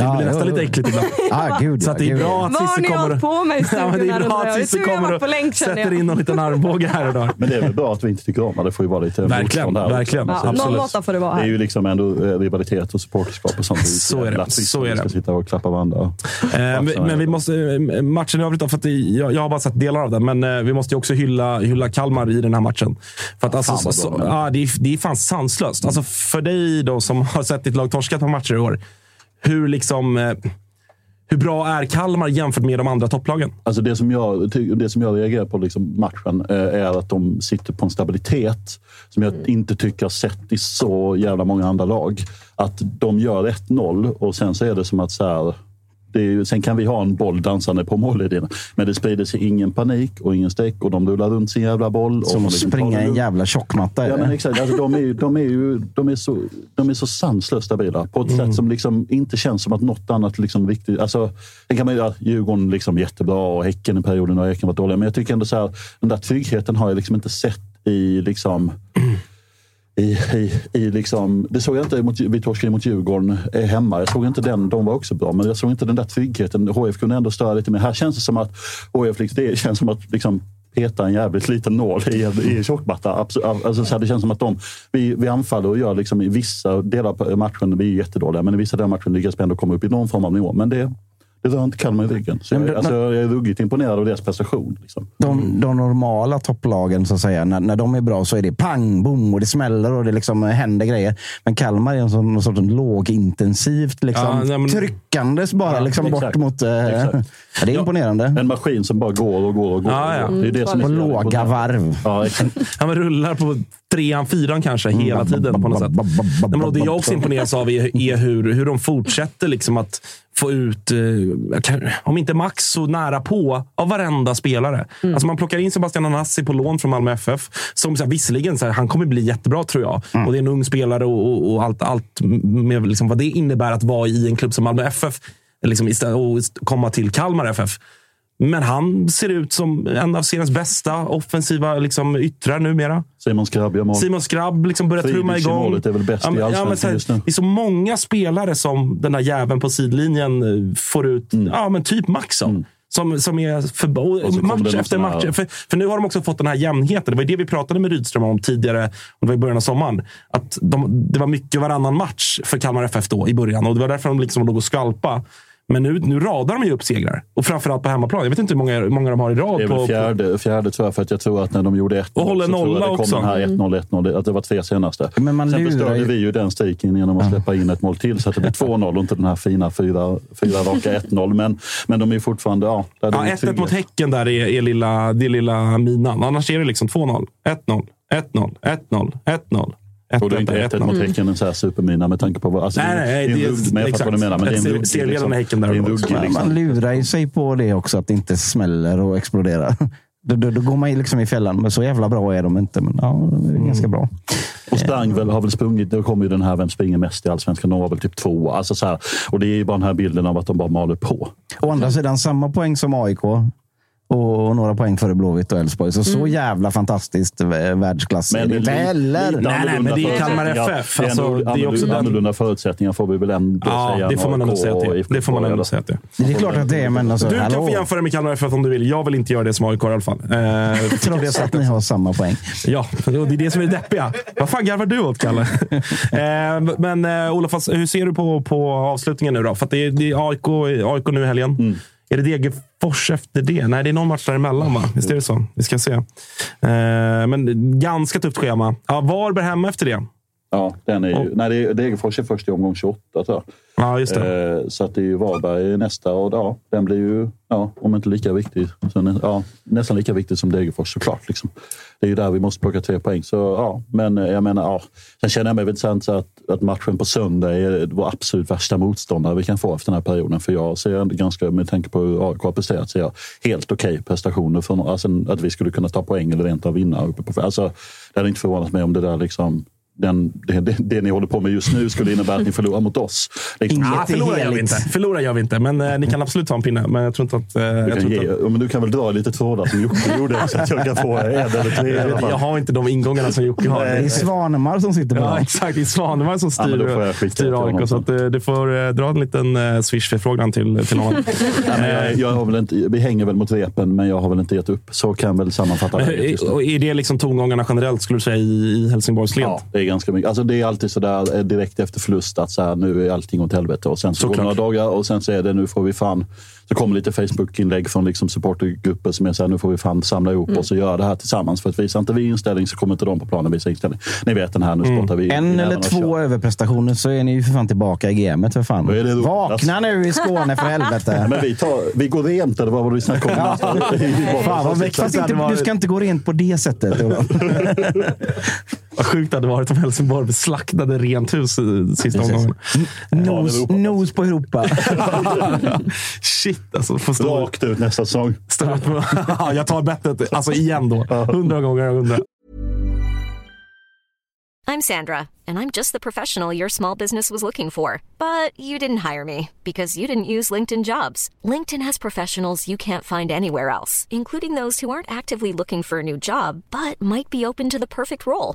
Det Ja, blir nästan lite äckligt ibland. Ah, gud, Så det är gud, bra att Vad har Cissi ni kommer... hållit på med i Ja, men studion det är här bra att Det Cissi kommer på länk, och känner sätter in någon liten armbåge här och där. Men det är väl bra att vi inte tycker om det. Det får ju vara lite Verkligen, motstånd här verkligen. Ja, Absolut. någon måtta får det vara Det är ju här. liksom ändå eh, rivalitet och supporterskap och sånt. Så är det. Så är vi ska det. sitta och klappa varandra. Eh, men, vi måste, eh, matchen i övrigt då, för att det, jag, jag har bara sett delar av den, men vi måste ju också hylla, hylla Kalmar i den här matchen. För att, alltså, så, det, är, det är fan sanslöst. Alltså, för dig då, som har sett ditt lag torska ett par matcher i år, hur liksom... Eh, hur bra är Kalmar jämfört med de andra topplagen? Alltså det, som jag, det som jag reagerar på liksom matchen eh, är att de sitter på en stabilitet som jag inte tycker har sett i så jävla många andra lag. Att de gör 1-0 och sen så är det som att så här, ju- sen kan vi ha en boll dansande på mållinjen. Men det sprider sig ingen panik och ingen streck och de rullar runt sin jävla boll. Som att liksom springa en jävla tjockmatta. Ja, men exakt. Alltså, de, är, de, är ju, de, är så, de är så sanslöst stabila på ett sätt som liksom inte känns som att något annat liksom riktigt... Alltså, sen kan man ju, Djurgården liksom jättebra och Häcken i perioden har Häcken varit dåliga. Men jag tycker ändå så här, den där tryggheten har jag liksom inte sett i liksom i, i, i liksom, det såg jag inte mot, vi torskade mot Djurgården eh, hemma. Jag såg inte den, de var också bra, men jag såg inte den där tryggheten. HF kunde ändå störa lite mer. Här känns det som att HF, liksom, det känns som att liksom, peta en jävligt liten nål i, i tjockmatta. Alltså, så här, det känns som att de, vi, vi anfaller och gör liksom, i vissa delar av matchen, vi är jättedåliga, men i vissa delar av matchen lyckas vi ändå komma upp i någon form av nivå. Men det, det rör inte Kalmar i ryggen. Så jag, alltså, jag är ruggigt imponerad av deras prestation. Liksom. De, de normala topplagen, så att säga, när, när de är bra så är det pang, boom och det smäller och det liksom händer grejer. Men Kalmar är en sån, någon sorts lågintensivt, liksom, Ja, nej, men- tryckandes bara Ja, liksom, bort mot... Eh, ja, det är imponerande. En maskin som bara går och går och går. Ja, ja. Det är det som är låga varv. Ja, exakt. Han rullar på trean, fyran kanske hela tiden på något sätt. Nej, men det jag också imponeras av är, är hur, hur de fortsätter liksom att få ut, eh, om inte max, så nära på av varenda spelare. Alltså man plockar in Sebastian Anassi på lån från Malmö FF. Som så här, visserligen, så här, han kommer bli jättebra tror jag. Och det är en ung spelare och, och, och allt, allt med liksom vad det innebär att vara i en klubb som Malmö FF. Liksom, istället- och komma till Kalmar FF. Men han ser ut som en av seriens bästa offensiva liksom, yttrar numera. Simon Skrabb gör mål. Simon Skrabb liksom börjar Friedrich trumma i igång. målet är väl bäst i men- allsvenskan men så här, just nu. Det är så många spelare som den där jäveln på sidlinjen eh, får ut Mm. ja, men typ max av. Som, som är för, match efter match. här- För, för nu har de också fått den här jämnheten. Det var ju det vi pratade med Rydström om tidigare, och det var i början av sommaren. Att de, det var mycket varannan match för Kalmar FF då i början. Och Det var därför de liksom låg och skvalpa. Men nu, nu radar de ju upp segrar. Och framförallt på hemmaplan. Jag vet inte hur många, hur många de har i rad. Det är på, väl på, fjärde, fjärde tror jag, för att jag tror att när de gjorde 1 Och håller så tror jag det kom också. den här 1-0, 1-0, att det var tre senaste. Men man Sen lurar förstörde ju- vi ju den streaken genom att släppa in ett mål till så att det blev 2-0 och inte den här fina fyra, fyra raka 1-0. Men, men de är ju fortfarande... Ja, där Ja, är det 1-1 trygghet. mot Häcken där är, är, lilla, det är lilla minan. Annars är det liksom 2-0, 1-0, 1-0, 1-0, 1-0. Och det är inte 1-1 mot Häcken en så här supermina med tanke på vad... Alltså, Nej, nej, det är en rugg, men jag fattar vad du menar. Men det är en rugg, Serieledande Häcken där Man, liksom. man lurar ju sig på det också, att det inte smäller och exploderar. Då, då, då går man liksom i fällan. Men så jävla bra är de inte. Men ja, de är ganska bra. Och sprang väl, har väl sprungit, då kommer ju den här Vem springer mest i Allsvenskan? De var väl typ två. Alltså så här, och det är ju bara den här bilden av att de bara maler på. Å andra sidan samma poäng som AIK. Och några poäng före Blåvitt och Elfsborg. Så så jävla fantastiskt eh, världsklass är det inte heller. Nej, nej, men det är Kalmar. FF. Det är Alltså, det är också den- annorlunda förutsättningar får vi väl ändå Ja, säga. det får man ändå säga att det får man ändå säga att det är. Det är klart att det är, men alltså, Du kan hallå. få jämföra med Kalmar FF om du vill. Jag vill inte göra det som AIK i alla fall. Eh, Trots att ni har samma poäng. Ja, och det är det som är det deppiga. Vad fan garvar du åt, Kalle? eh, men eh, Olof, hur ser du på, på avslutningen nu då? För att det är, det är AIK, AIK nu i helgen. Mm. Är det Degerfors efter det? Nej, det är någon match däremellan, va? Visst är det så? Vi ska se. Eh, men ganska tufft schema. Ja, Varberg hemma efter det. Ja, den är ju, nej, det är, Degerfors är först i omgång 28 tror jag. Ja, just det. Eh, så att det är ju Varberg nästa och ja, den blir ju, ja, om inte lika viktig, så, nä- ja, nästan lika viktig som Degerfors såklart. Liksom. Det är ju där vi måste plocka tre poäng. Så, ja, men eh, jag menar, ja. Sen känner jag mig väl sant så att, att matchen på söndag är vår absolut värsta motståndare vi kan få efter den här perioden. För jag ser ändå ganska, med tanke på hur AIK har presterat, ser jag helt okej prestationer. För, alltså, att vi skulle kunna ta poäng eller rent av vinna. Uppe på, alltså, det hade inte förvånat mig om det där liksom den, det, det, det ni håller på med just nu skulle innebära att ni förlorar mot oss. Liksom. Ah, förlorar gör vi inte. Förlorar gör vi inte, men eh, ni kan absolut ta en pinne. Men jag tror inte att... Eh, Du, jag, kan tror ge, att ja, men du kan väl dra lite trådar som Jocke gjorde så att jag kan få en eller tre jag, vet, har inte de ingångarna som Jocke har. Det är Svanemar som sitter på Ja, exakt. Det är Svanemar som Ja, styr, skicka styr AIK. Så att, eh, du får eh, dra en liten eh, Swish-förfrågan till, till. Ja, men jag, jag har väl inte, vi hänger väl mot repen, men jag har väl inte gett upp. Så kan jag väl sammanfatta eh, och är det liksom tongångarna generellt, skulle du säga, i, i Helsingborgs led? Ja, det är ganska mycket. Alltså, det är alltid sådär eh, direkt efter förlust att så här, nu är allting åt helvete. Och sen så går Såklart. några dagar och sen så är det nu får vi fan. Så kommer lite Facebook-inlägg från liksom supportergrupper som är så här, nu får vi fan samla ihop oss och göra det här tillsammans. För att visar inte vi inställning så kommer inte de på planen visa inställning. Ni vet den här, nu spottar vi. En eller två kör. överprestationer så är ni ju för fan tillbaka i gamet. För fan. Det då? Vakna nu i Skåne för helvete. Men vi, tar, vi går rent, eller vad var det vi snackade om? Fan vad. Fast inte, du ska inte gå rent på det sättet. Vad sjukt det hade varit om Helsingborg slaktade rent hus i sista omgången. Nos, nos på Europa. Shit alltså. Får Rakt ut nästa säsong. jag tar bettet. Alltså igen då. Hundra gånger hundra. I'm Sandra, and I'm just the professional your small business was looking for. But you didn't hire me because you didn't use LinkedIn jobs. LinkedIn has professionals you can't find anywhere else, including those who aren't actively looking for a new job but might be open to the perfect role,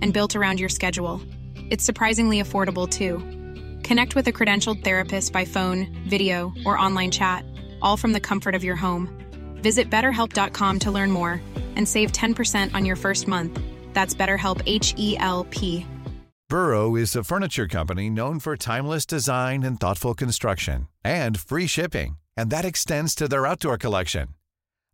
and built around your schedule. It's surprisingly affordable too. Connect with a credentialed therapist by phone, video, or online chat, all from the comfort of your home. Visit betterhelp.com to learn more and save 10% on your first month. That's BetterHelp H E L P. Burrow is a furniture company known for timeless design and thoughtful construction and free shipping, and that extends to their outdoor collection.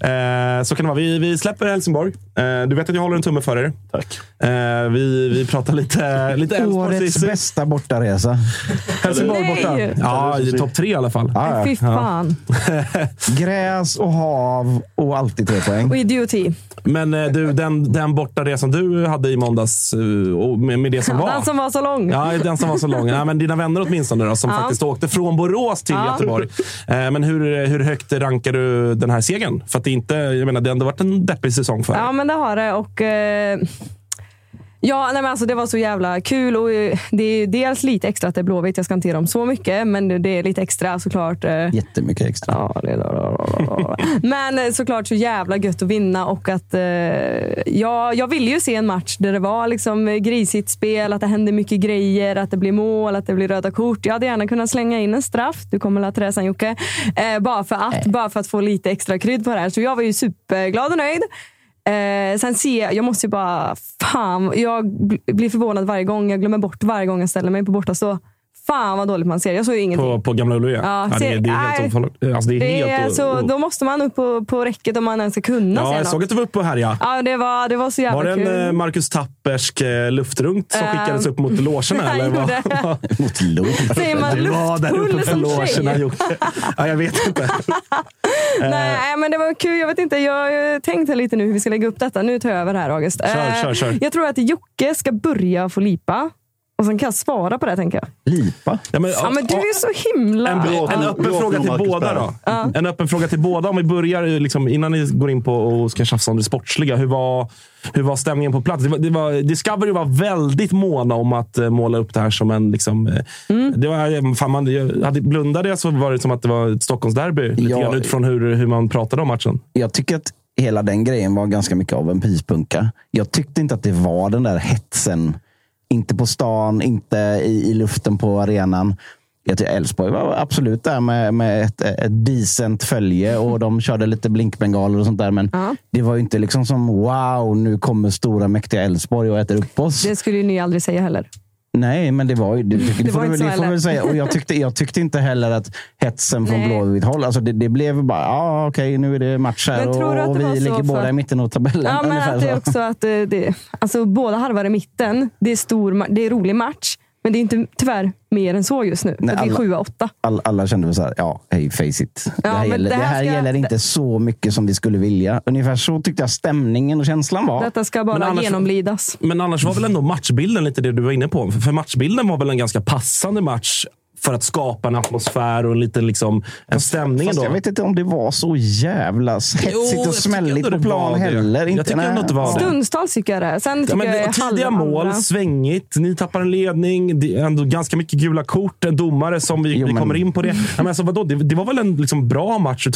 Eh, så kan det vara. Vi, vi släpper Helsingborg. Eh, du vet att jag håller en tumme för er. Tack. Eh, vi, vi pratar lite, lite Elfsborg. Årets bästa bortaresa. Helsingborg Nej! borta. Ja, i topp tre i alla fall. Ja, Fy fan. Gräs och hav och alltid tre poäng. Och idioti. Men eh, du, den, den bortaresan du hade i måndags eh, och med, med det som var. Den som var så lång. Ja, den som var så lång. Ja, men dina vänner åtminstone då, som Ja. faktiskt åkte från Borås till Ja. Göteborg. Eh, men hur, hur högt rankar du den här segern? För att det inte, jag menar, det har ändå varit en deppig säsong för er. Ja, men det har det. Och, eh, ja, nej, men alltså, det var så jävla kul. Och, eh, det är dels lite extra att det är Blåvitt. Jag ska inte ge dem så mycket, men det är lite extra såklart. Eh, Jättemycket extra. Ja, det Men eh, såklart så jävla gött att vinna och att ja, jag ville ju se en match där det var liksom grisigt spel, att det hände mycket grejer, att det blir mål, att det blir röda kort. Jag hade gärna kunnat slänga in en straff. Du kommer la sen Jocke. Bara för att, bara för att få lite extra krydd på det här. Så jag var ju superglad och nöjd. Eh, sen ser jag, jag måste ju bara, fan, jag blir förvånad varje gång. Jag glömmer bort varje gång jag ställer mig på bortastå. Fan vad dåligt man ser. Jag såg ju ingenting. På, på Gamla Ullevi? Ja, det, är- det är helt nej. Alltså, det är Det är, helt så, då måste man upp på, på räcket om man ens ska kunna Ja, se jag något. såg att du var uppe här ja. Ja, det var, det var så jävla Var det en kul. eh, Marcus Tappersk eh, luftrunk som Ehm, skickades upp mot logerna? eller vad? Mot luft. Säger man Du var där uppe på logerna? Jocke. Ja, jag vet inte. Nej, men det var kul. Jag vet inte. Jag har ju tänkt här lite nu hur vi ska lägga upp detta. Nu tar jag över här August. Kör, kör, kör. Jag tror att Jocke ska börja få lipa. Och sen kan jag svara på det, tänker jag. Lipa? Ja, men, Ja, men du är så himla... En, en öppen Låt fråga till Marcus båda då. Ja. En öppen fråga till båda. Om vi börjar, liksom, innan ni går in på och ska tjafsa om det sportsliga. Hur var, hur var stämningen på plats? Det var, det var, Discovery var väldigt måna om att eh, måla upp det här som en... Liksom, eh, Mm. det var, fan, man, jag hade blundade jag så var det som att det var ett Stockholmsderby. Lite Ja. grann utifrån hur, hur man pratade om matchen. Jag tycker att hela den grejen var ganska mycket av en pyspunka. Jag tyckte inte att det var den där hetsen. Inte på stan, inte i, i luften på arenan. Elfsborg var absolut där med, med ett, ett decent följe och de körde lite blinkbengaler och sånt där. Men det var ju inte liksom som wow, nu kommer stora mäktiga Elfsborg och äter upp oss. Det skulle ni aldrig säga heller. Nej, men det var ju... Det, det, Det får du- det får väl säga. Och jag, tyckte, jag tyckte inte heller att hetsen från. Blåvitt håll... Alltså det, det blev bara, ja okej, nu är det match här och, och vi ligger för båda i mitten av tabellen. Ja, men att det så. är också att det, det, alltså, båda halvar i mitten. Det är, stor, det är rolig match. Men det är inte tyvärr mer än så just nu. Nej, det är alla- 7-8. All, alla kände väl så här, ja, hey face it. det här, gäller, det det här här ska- gäller inte så mycket som vi skulle vilja. Ungefär så tyckte jag stämningen och känslan var. Detta ska bara Men annars- genomlidas. Men annars var väl ändå matchbilden lite det du var inne på. För för matchbilden var väl en ganska passande match för att skapa en atmosfär och en liten liksom, en stämning. Fast jag vet inte om det var så jävla hetsigt och smälligt på plan heller. Jag Inte, tycker ändå nej. att det var det. Stundstals tycker jag det. Sen Ja, tycker men, jag tidiga mål, andra. svängigt. Ni tappar en ledning. Det är ändå ganska mycket gula kort. En domare som vi, Jo, vi men- kommer in på det. Ja, men alltså, vadå? Det, det var väl en liksom, bra match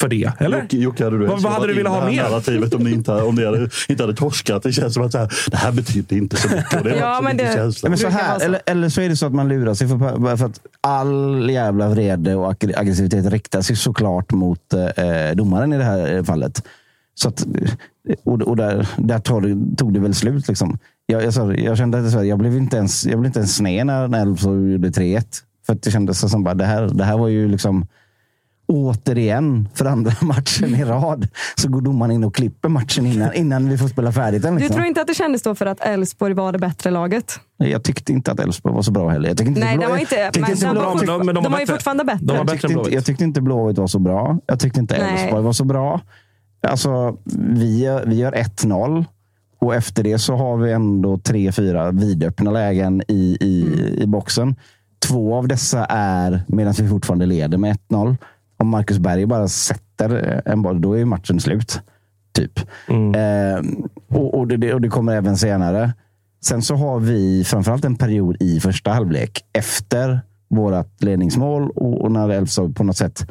för det? Eller? Jocke, Jocke, hade du Vad- vad hade du velat ha mer? Narrativet om ni inte, om ni hade, inte hade torskat. Det känns som att så här, det här betydde inte så mycket. Och det Ja, men lite det-. Men så här, eller, eller så är det så att man lurar sig för, för att all jävla vrede och aggressivitet riktar sig såklart mot eh, domaren i det här eh, fallet. Så att, eh, och och där, där tog, det, tog det väl slut. Liksom. Jag, jag, sa, jag kände att jag blev inte ens, jag blev inte ens sned när, när Elfsborg gjorde 3-1. För att det kändes som att det här, det här var ju liksom återigen för andra matchen i rad så går domaren in och klipper matchen innan, innan vi får spela färdigt den. Du Liksom. tror inte att det kändes då för att Elfsborg var det bättre laget? Jag tyckte inte att Elfsborg var så bra heller. Jag inte Nej, det var inte... Men inte de, var de- men de de var ju bättre. fortfarande bättre. De var jag, bättre tyckte inte, jag tyckte inte Blåvitt var så bra. Jag tyckte inte. Elfsborg var så bra. Alltså, vi, gör- vi gör 1-0 och efter det så har vi ändå tre, fyra vidöppna lägen i, i, Mm. i boxen. Två av dessa är medan vi fortfarande leder med 1-0. Om Marcus Berg bara sätter en boll, då är matchen slut. Typ. Eh, och, och, det, och det kommer även senare. Sen så har vi framförallt en period i första halvlek efter vårt ledningsmål och, och när Elfsborg på något sätt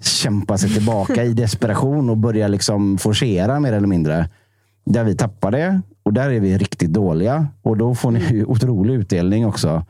kämpar sig tillbaka i desperation och börjar liksom forcera mer eller mindre. Där vi tappar det och där är vi riktigt dåliga. Och då får ni ju otrolig utdelning också.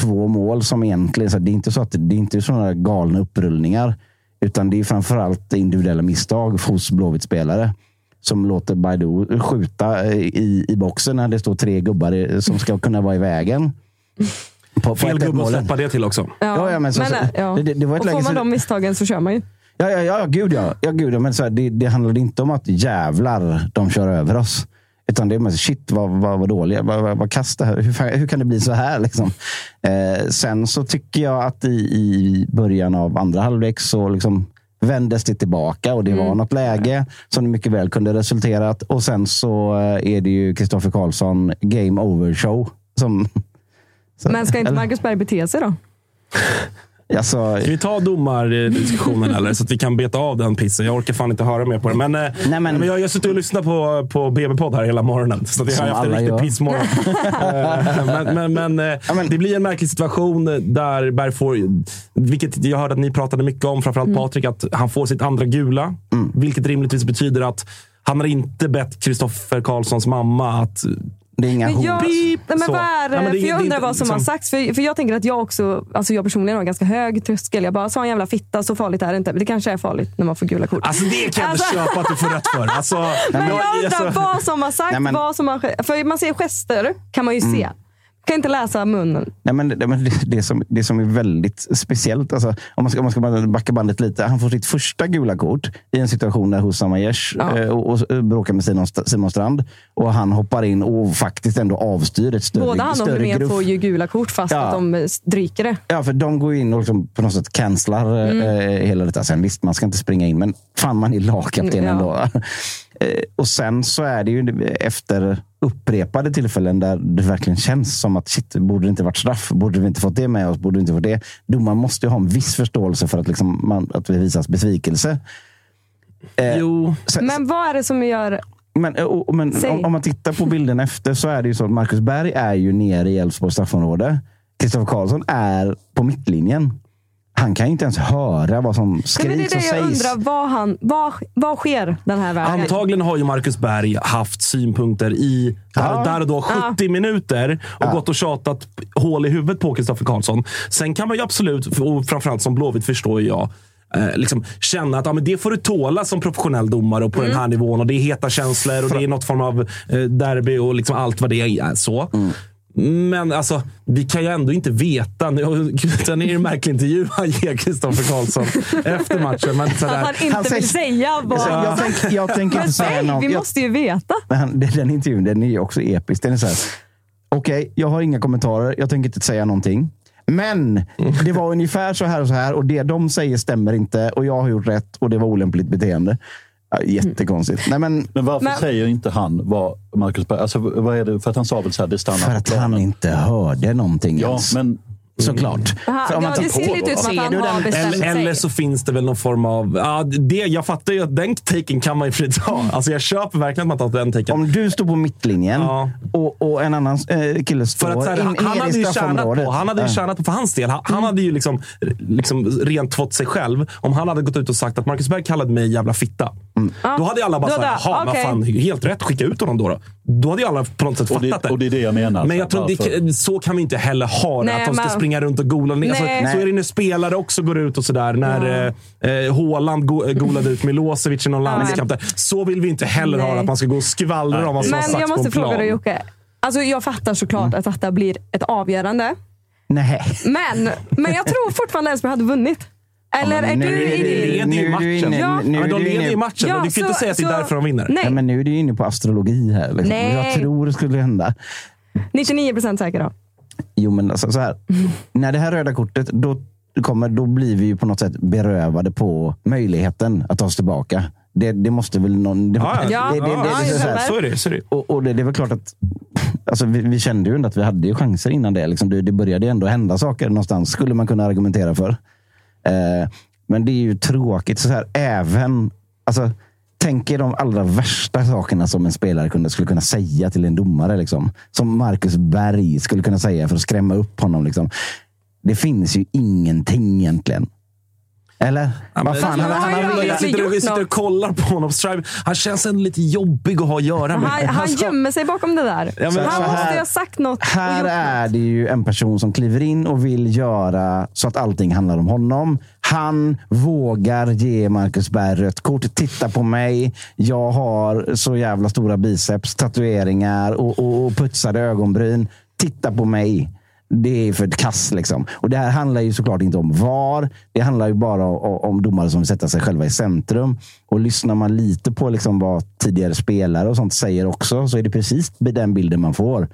Två mål som egentligen, så det är inte så att det är inte sådana galna upprullningar. Utan det är framförallt individuella misstag hos Blåvitt spelare som låter Baidu skjuta i, i boxen när det står tre gubbar som ska kunna vara i vägen. På, på Fel 1-1 gubbe att släppa det till också. Ja, ja, men så- så- äh, ja. det- det- var ett och läge får man så- de misstagen så kör man ju. Ja, ja, ja, gud ja. ja, gud, ja. Men så här, det, det handlade inte om att jävlar, de kör över oss. Utan det är shit vad, vad, vad dåliga, vad, vad, vad kast det här. Hur, hur kan det bli så här? Liksom? Eh, sen så tycker jag att i, i början av andra halvlek så liksom vändes det tillbaka och det var något läge som det mycket väl kunde resulterat. Och sen så eh, är det ju Kristoffer Karlsson game over show. Som, så- Men ska inte Marcus Berg bete sig då? Alltså, Ska vi ta domardiskussionen eller? Så att vi kan beta av den pissen. Jag orkar fan inte höra mer på det. Men, eh, Nej, men- men jag, jag har suttit och lyssnat på, på BB-podd här hela morgonen. Så att jag har haft en riktig pissmorgon. Eh, men men, men, eh, men- det blir en märklig situation där Berg får, vilket jag hörde att ni pratade mycket om, framförallt Patrik, att han får sitt andra gula. Vilket rimligtvis betyder att han har inte bett Kristoffer Karlssons mamma att det är inga Men, hot. jag, Beep, men vad är det? Ja, men det för jag det undrar inte vad som har liksom- sagts. För, för jag tänker att jag också, alltså jag personligen har en ganska hög tröskel. Jag bara, sa en jävla fitta, så farligt är det inte. Men det kanske är farligt när man får gula kort. Alltså det kan jag inte Alltså- köpa att du får rätt för. Alltså, Men jag undrar alltså- vad som har sagt, Nej, men- vad som har För man ser gester, kan man ju se. Kan inte läsa munnen. Nej, men, det, men det, det, som, det som är väldigt speciellt, alltså, om, man ska, om man ska backa bandet lite. Han får sitt första gula kort i en situation där Hussam Aiesh Ja. eh, och, och eh, bråkar med Simon, Simon Strand. Och han hoppar in och faktiskt ändå avstyr ett större, Både han och gruff. får ju gula kort fast Ja. att de eh, stryker det. Ja, för de går in och liksom på något sätt cancelar Mm. eh, hela detta. Sen visst, man ska inte springa in, men fan man är lagkapten Mm, ändå. Eh, och sen så är det ju efter upprepade tillfällen där det verkligen känns som att shit, borde det inte varit straff? Borde vi inte fått det med oss? Borde vi inte fått det? Domaren måste ju ha en viss förståelse för att, liksom, man, att det visas besvikelse. Eh, jo. Men vad är det som gör... Men, eh, och, och- men om, om man tittar på bilden efter så är det ju så att Marcus Berg är ju nere i Elfsborgs straffområde. Kristoffer Karlsson är på mittlinjen. Han kan ju inte ens höra vad som Nej, skriks men det är och det jag sägs. undrar. Vad, han, vad, vad sker den här vägen? Antagligen har ju Marcus Berg haft synpunkter i Ja. där och då 70 minuter och gått och tjatat hål i huvudet på Kristoffer Karlsson. Sen kan man ju absolut, och framförallt som Blåvitt förstår jag, eh, liksom känna att ja, men det får du tåla som professionell domare och på den här nivån. Och Det är heta känslor och det är något form av eh, derby och liksom allt vad det är. så. Men alltså, vi kan ju ändå inte veta. Sen är det en märklig intervju han ger Kristoffer Karlsson efter matchen. Men sådär, Att han inte Han vill säger- säga vad... Jag, jag, tänk, jag tänker inte säga säg, något. vi måste ju veta. Men den intervjun den är ju också episk. Den är så här. Okej, jag har inga kommentarer. Jag tänker inte säga någonting. Men det var ungefär så här och så här och det de säger stämmer inte och jag har gjort rätt och det var olämpligt beteende. Ja, jättekonstigt. Nej, men, Men varför Men- säger inte han vad Marcus Berg... Alltså, vad är det? För att han sa väl så här, det stannar för att han inte hörde någonting Ja, ens. men Såklart. Aha, För om man ja, det ser lite ut som att han har bestämt Eller, eller sig. så finns det väl någon form av... Ja, det, jag fattar ju att den taken kan man ju fritt ta. Alltså jag köper verkligen att man tar den taken. Om du står på mittlinjen Ja. och, och en annan eh, kille står För att, så här, in, han, han ner hade i ju tjänat straffområdet. på, han hade ju tjänat på för hans del. Han, han hade ju liksom, liksom rent fått sig själv. Om han hade gått ut och sagt att Marcus Berg kallade mig jävla fitta. Då hade ju alla bara sagt, jaha, vad okej. fan, helt rätt, skicka ut honom då. Då, då hade ju alla på något sätt Och fattat det, det. och det är det jag menar. Men jag tror Varför? det, så kan vi inte heller ha det. Nej, att de ska men- springa runt och gola. Alltså, så är det när spelare också går ut och sådär. När eh, eh, Haaland go, eh, golade ut Milosevic i någon landskamp. Så vill vi inte heller ha Nej. det. Att man ska gå och skvallra om vad som har Men sagts jag på måste en fråga plan. dig Jocke. Alltså, jag fattar såklart att detta blir ett avgörande. Nej. Men, men jag tror fortfarande Elfsborg hade vunnit. Eller är nu- du i Det din... leder ju matchen. inne- Ja. nu Ja, är men de leder ju matchen, Ja, men du kan inte säga att det är därför de vinner. Nej, Ja, men nu är du inne på astrologi här. Liksom. Nej. Jag tror det skulle hända. 99 procent säker då. Jo, men alltså, så här. När det här röda kortet, då, kommer, då blir vi ju på något sätt berövade på möjligheten att ta oss tillbaka. Det, det måste väl någon... Det, Ja, Ja, det, det, det, ja, det, det. Så är det. och, och det, det är väl klart att alltså, vi, vi kände ju ändå att vi hade ju chanser innan det. Liksom, det, det började ju ändå hända saker någonstans, skulle man kunna argumentera för. Eh, men det är ju tråkigt. Så här, även, alltså, tänk er de allra värsta sakerna som en spelare kunde, skulle kunna säga till en domare. Liksom. Som Marcus Berg skulle kunna säga för att skrämma upp honom. Liksom. Det finns ju ingenting egentligen. Eller? Ja, Vad fan, han, jag han, har ju han, Jag sitter, vi sitter och kollar på honom. Han känns ändå lite jobbig att ha att göra med. Han, han Alltså, gömmer sig bakom det där. Ja, men- han måste här- ju ha sagt något. Här är det ju en person som kliver in och vill göra så att allting handlar om honom. Han vågar ge Marcus Berg rött kort. Titta på mig. Jag har så jävla stora biceps, tatueringar och, och, och putsade ögonbryn. Titta på mig. Det är för ett kass. Liksom. Och det här handlar ju såklart inte om VAR. Det handlar ju bara om, om domare som vill sätta sig själva i centrum. Och lyssnar man lite på liksom vad tidigare spelare och sånt säger också, så är det precis den bilden man får.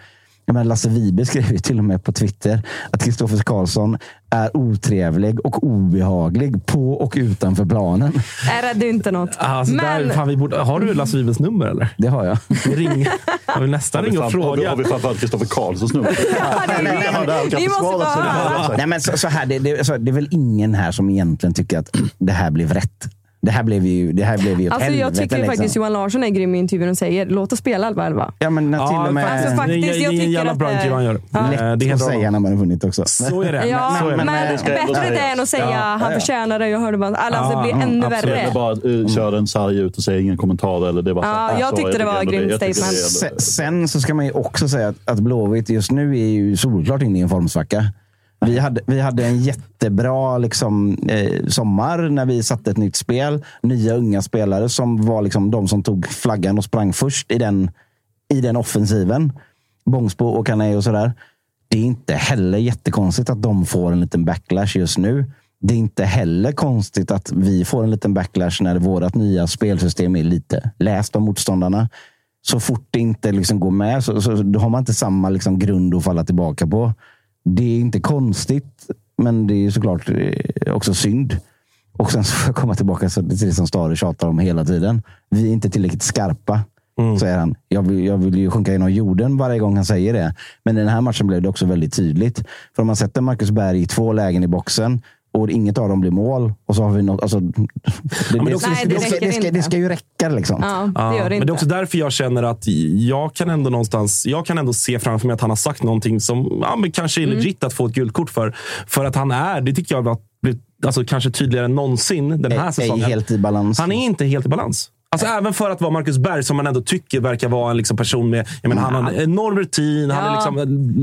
Jag menar, Lasse Vibe skrev ju till och med på Twitter att Kristoffer Karlsson är otrevlig och obehaglig på och utanför planen. Nej, räddade ju inte något. Alltså, Men- där, fan, vi borde, har du Lasse Vives nummer eller? Det har jag. Vi ring, jag vill nästan vi, ringa och vi, fråga. har vi framförallt Kristoffer Karlssons nummer? det är det. Ni måste bara höra. Nej, men så, så här, det, det, så, det är väl ingen här som egentligen tycker att det här blev rätt. Det här blev ju, det här blev ju ett Alltså, jag helvete. tycker ju liksom. faktiskt Johan Larsson är grym i intervjun och säger låt oss spela 11-11. Ja, men när till och med... Alltså, faktiskt, det är jag en tycker jävla att bra det- intervju han gör. Ja. Eh, Det är Lätt att säga när man har vunnit också. Så är det. Ja, men, det ska ändå bättre det än att säga Ja, han ja. förtjänar det. Jag hörde bara, alltså, Ja, det blir mm, ännu absolut. värre. Eller bara uh, köra den sarg ut och säga ingen kommentar. Eller det var så Ja, jag tyckte det var ändå grymt jag tycker statement. Sen, så ska man ju också säga att, att Blåvitt just nu är ju solklart inne i en formsvacka. Vi hade, vi hade en jättebra liksom, eh, sommar när vi satte ett nytt spel. Nya unga spelare som var liksom de som tog flaggan och sprang först i den, i den offensiven. Bångsbo och Kané och sådär. Det är inte heller jättekonstigt att de får en liten backlash just nu. Det är inte heller konstigt att vi får en liten backlash när vårt nya spelsystem är lite läst av motståndarna. Så fort det inte liksom går med så, så då har man inte samma liksom grund att falla tillbaka på. Det är inte konstigt, men det är såklart eh, också synd. Och sen så får jag komma tillbaka till det som Stare tjatar om hela tiden. Vi är inte tillräckligt skarpa, säger han. Jag vill, jag vill ju sjunka genom jorden varje gång han säger det. Men i den här matchen blev det också väldigt tydligt. För om man sätter Marcus Berg i två lägen i boxen och inget av dem blir mål. Och så har vi något, alltså, det, men det är också- Nej, det det, ska, räcker det, ska, det ska ju räcka. Liksom. Ja, det gör det men inte. det är också därför jag känner att jag kan ändå någonstans jag kan ändå se framför mig att han har sagt någonting som ja, men kanske är Mm. legit att få ett guldkort för. För att han är, det tycker jag har blivit alltså, kanske tydligare än någonsin den här säsongen. helt i balans. Han är inte helt i balans. Alltså, även för att vara Marcus Berg, som man ändå tycker verkar vara en liksom, person med jag menar, han har en enorm rutin, han är liksom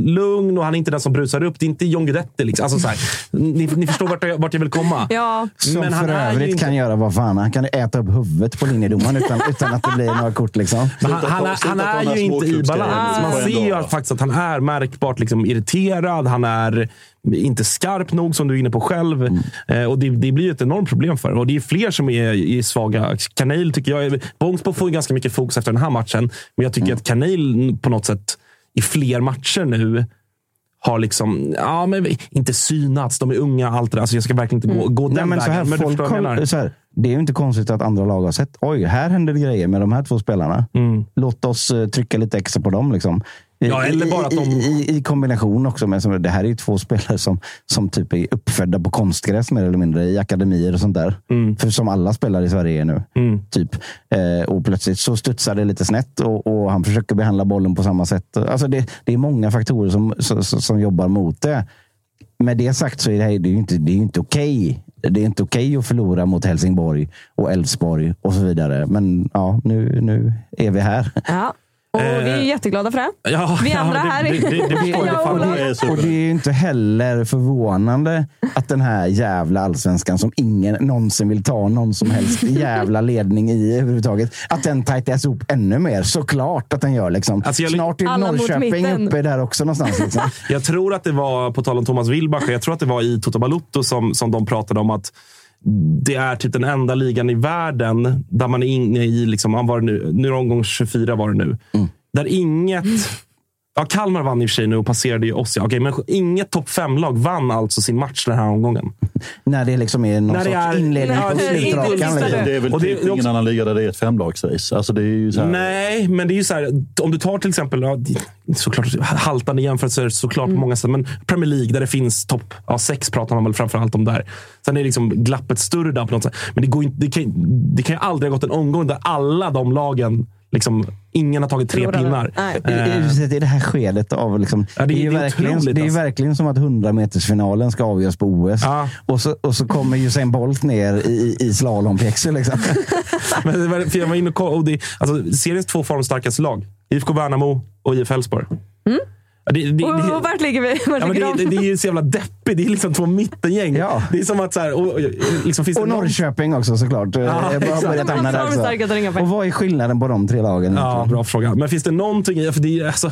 lugn och han är inte den som brusar upp. Det är inte John Guidetti. Liksom. Alltså, så här, ni, ni förstår vart jag, vart jag vill komma. Ja. Som Men han för övrigt inte- kan göra vad fan. Han kan äta upp huvudet på linjedomaren utan, utan att det blir några kort. Liksom. Han, han, är, han är ju inte i balans. Man ser ju faktiskt att han är märkbart liksom irriterad. Han är inte skarp nog, som du är inne på själv. Eh, och det, det blir ett enormt problem för Och det är fler som är, är svaga. Kanel tycker jag... Bångsbo får ju ganska mycket fokus efter den här matchen. Men jag tycker att Kanel på något sätt i fler matcher nu har liksom, ja men inte synats. De är unga, allt det där. Alltså jag ska verkligen inte gå, gå den Nej, men så vägen. här, men du folk menar. så här, det är ju inte konstigt att andra lag har sett, oj, här händer det grejer med de här två spelarna. Låt oss eh, trycka lite extra på dem. Liksom. I, Ja, eller bara att de- i, i, I kombination också med, som, det här är ju två spelare som, som typ är uppfödda på konstgräs mer eller mindre i akademier och sånt där. För som alla spelare i Sverige är nu. Typ. Eh, och plötsligt så studsar det lite snett och, och han försöker behandla bollen på samma sätt. Alltså det, det är många faktorer som, som, som jobbar mot det. Med det sagt så är det, här, det är ju inte, det är ju inte okej. Det är inte okej att förlora mot Helsingborg och Elfsborg och så vidare. Men ja, nu, nu är vi här. Ja. Och vi är jätteglada för det. Ja, vi andra ja, det- här. det- det- det det är Och det är ju inte heller förvånande att den här jävla allsvenskan som ingen någonsin vill ta någon som helst jävla ledning i överhuvudtaget. Att den tajtas ihop ännu mer. Såklart att den gör. Liksom. Alltså, jag- Snart är Norrköping uppe där också någonstans. Liksom. Jag tror att det var, på tal om Thomas Wilbacher, jag tror att det var i Toto Balotto som, som de pratade om att det är typ den enda ligan i världen där man är inne i, liksom, var det nu, nu är det omgång 24 var det nu. Där inget... Ja, Kalmar vann i och för sig nu och passerade ju oss. Ja. Okej, men inget topp fem-lag vann alltså sin match den här omgången. När det liksom är någon När det sorts är- inledning Ja, på det är slutrakan. inte- Liksom. Det är väl Och det- typ det är också- ingen annan liga där det är ett femlagsrace. Alltså det är ju så här, Nej, men det är ju så här. Om du tar till exempel, ja, det- såklart haltande jämförelser såklart Mm. på många sätt, men Premier League där det finns topp ja, sex pratar man väl framför allt om där. Sen är liksom glappet större där på något sätt. Men det, går inte, det, kan, det kan ju aldrig ha gått en omgång där alla de lagen, liksom, ingen har tagit tre Förlorade. pinnar. Nej. I, i, det här skedet av... Liksom, Ja, det är- det, är ju det är verkligen, det är ju verkligen som att 100-metersfinalen ska avgöras på OS. Ja. Och, så, och så kommer Usain Bolt ner i, i slalompjäxor. Liksom. Men det var- för jag var inne och kollade. Och det, alltså, seriens två formstarkaste lag. IFK Värnamo och IF Elfsborg. Ja, det, det, Och, det, och vart ligger vi? Vart Ja, men ligger det, de? det är ju så jävla deppigt. Det är liksom två mittengäng. Ja. Det är som att så här, och, liksom, finns Och det någon- Norrköping också såklart. Ja, är också. Och vad är skillnaden på de tre lagen? Ja, bra fråga. Men finns det någonting i... För det är, alltså,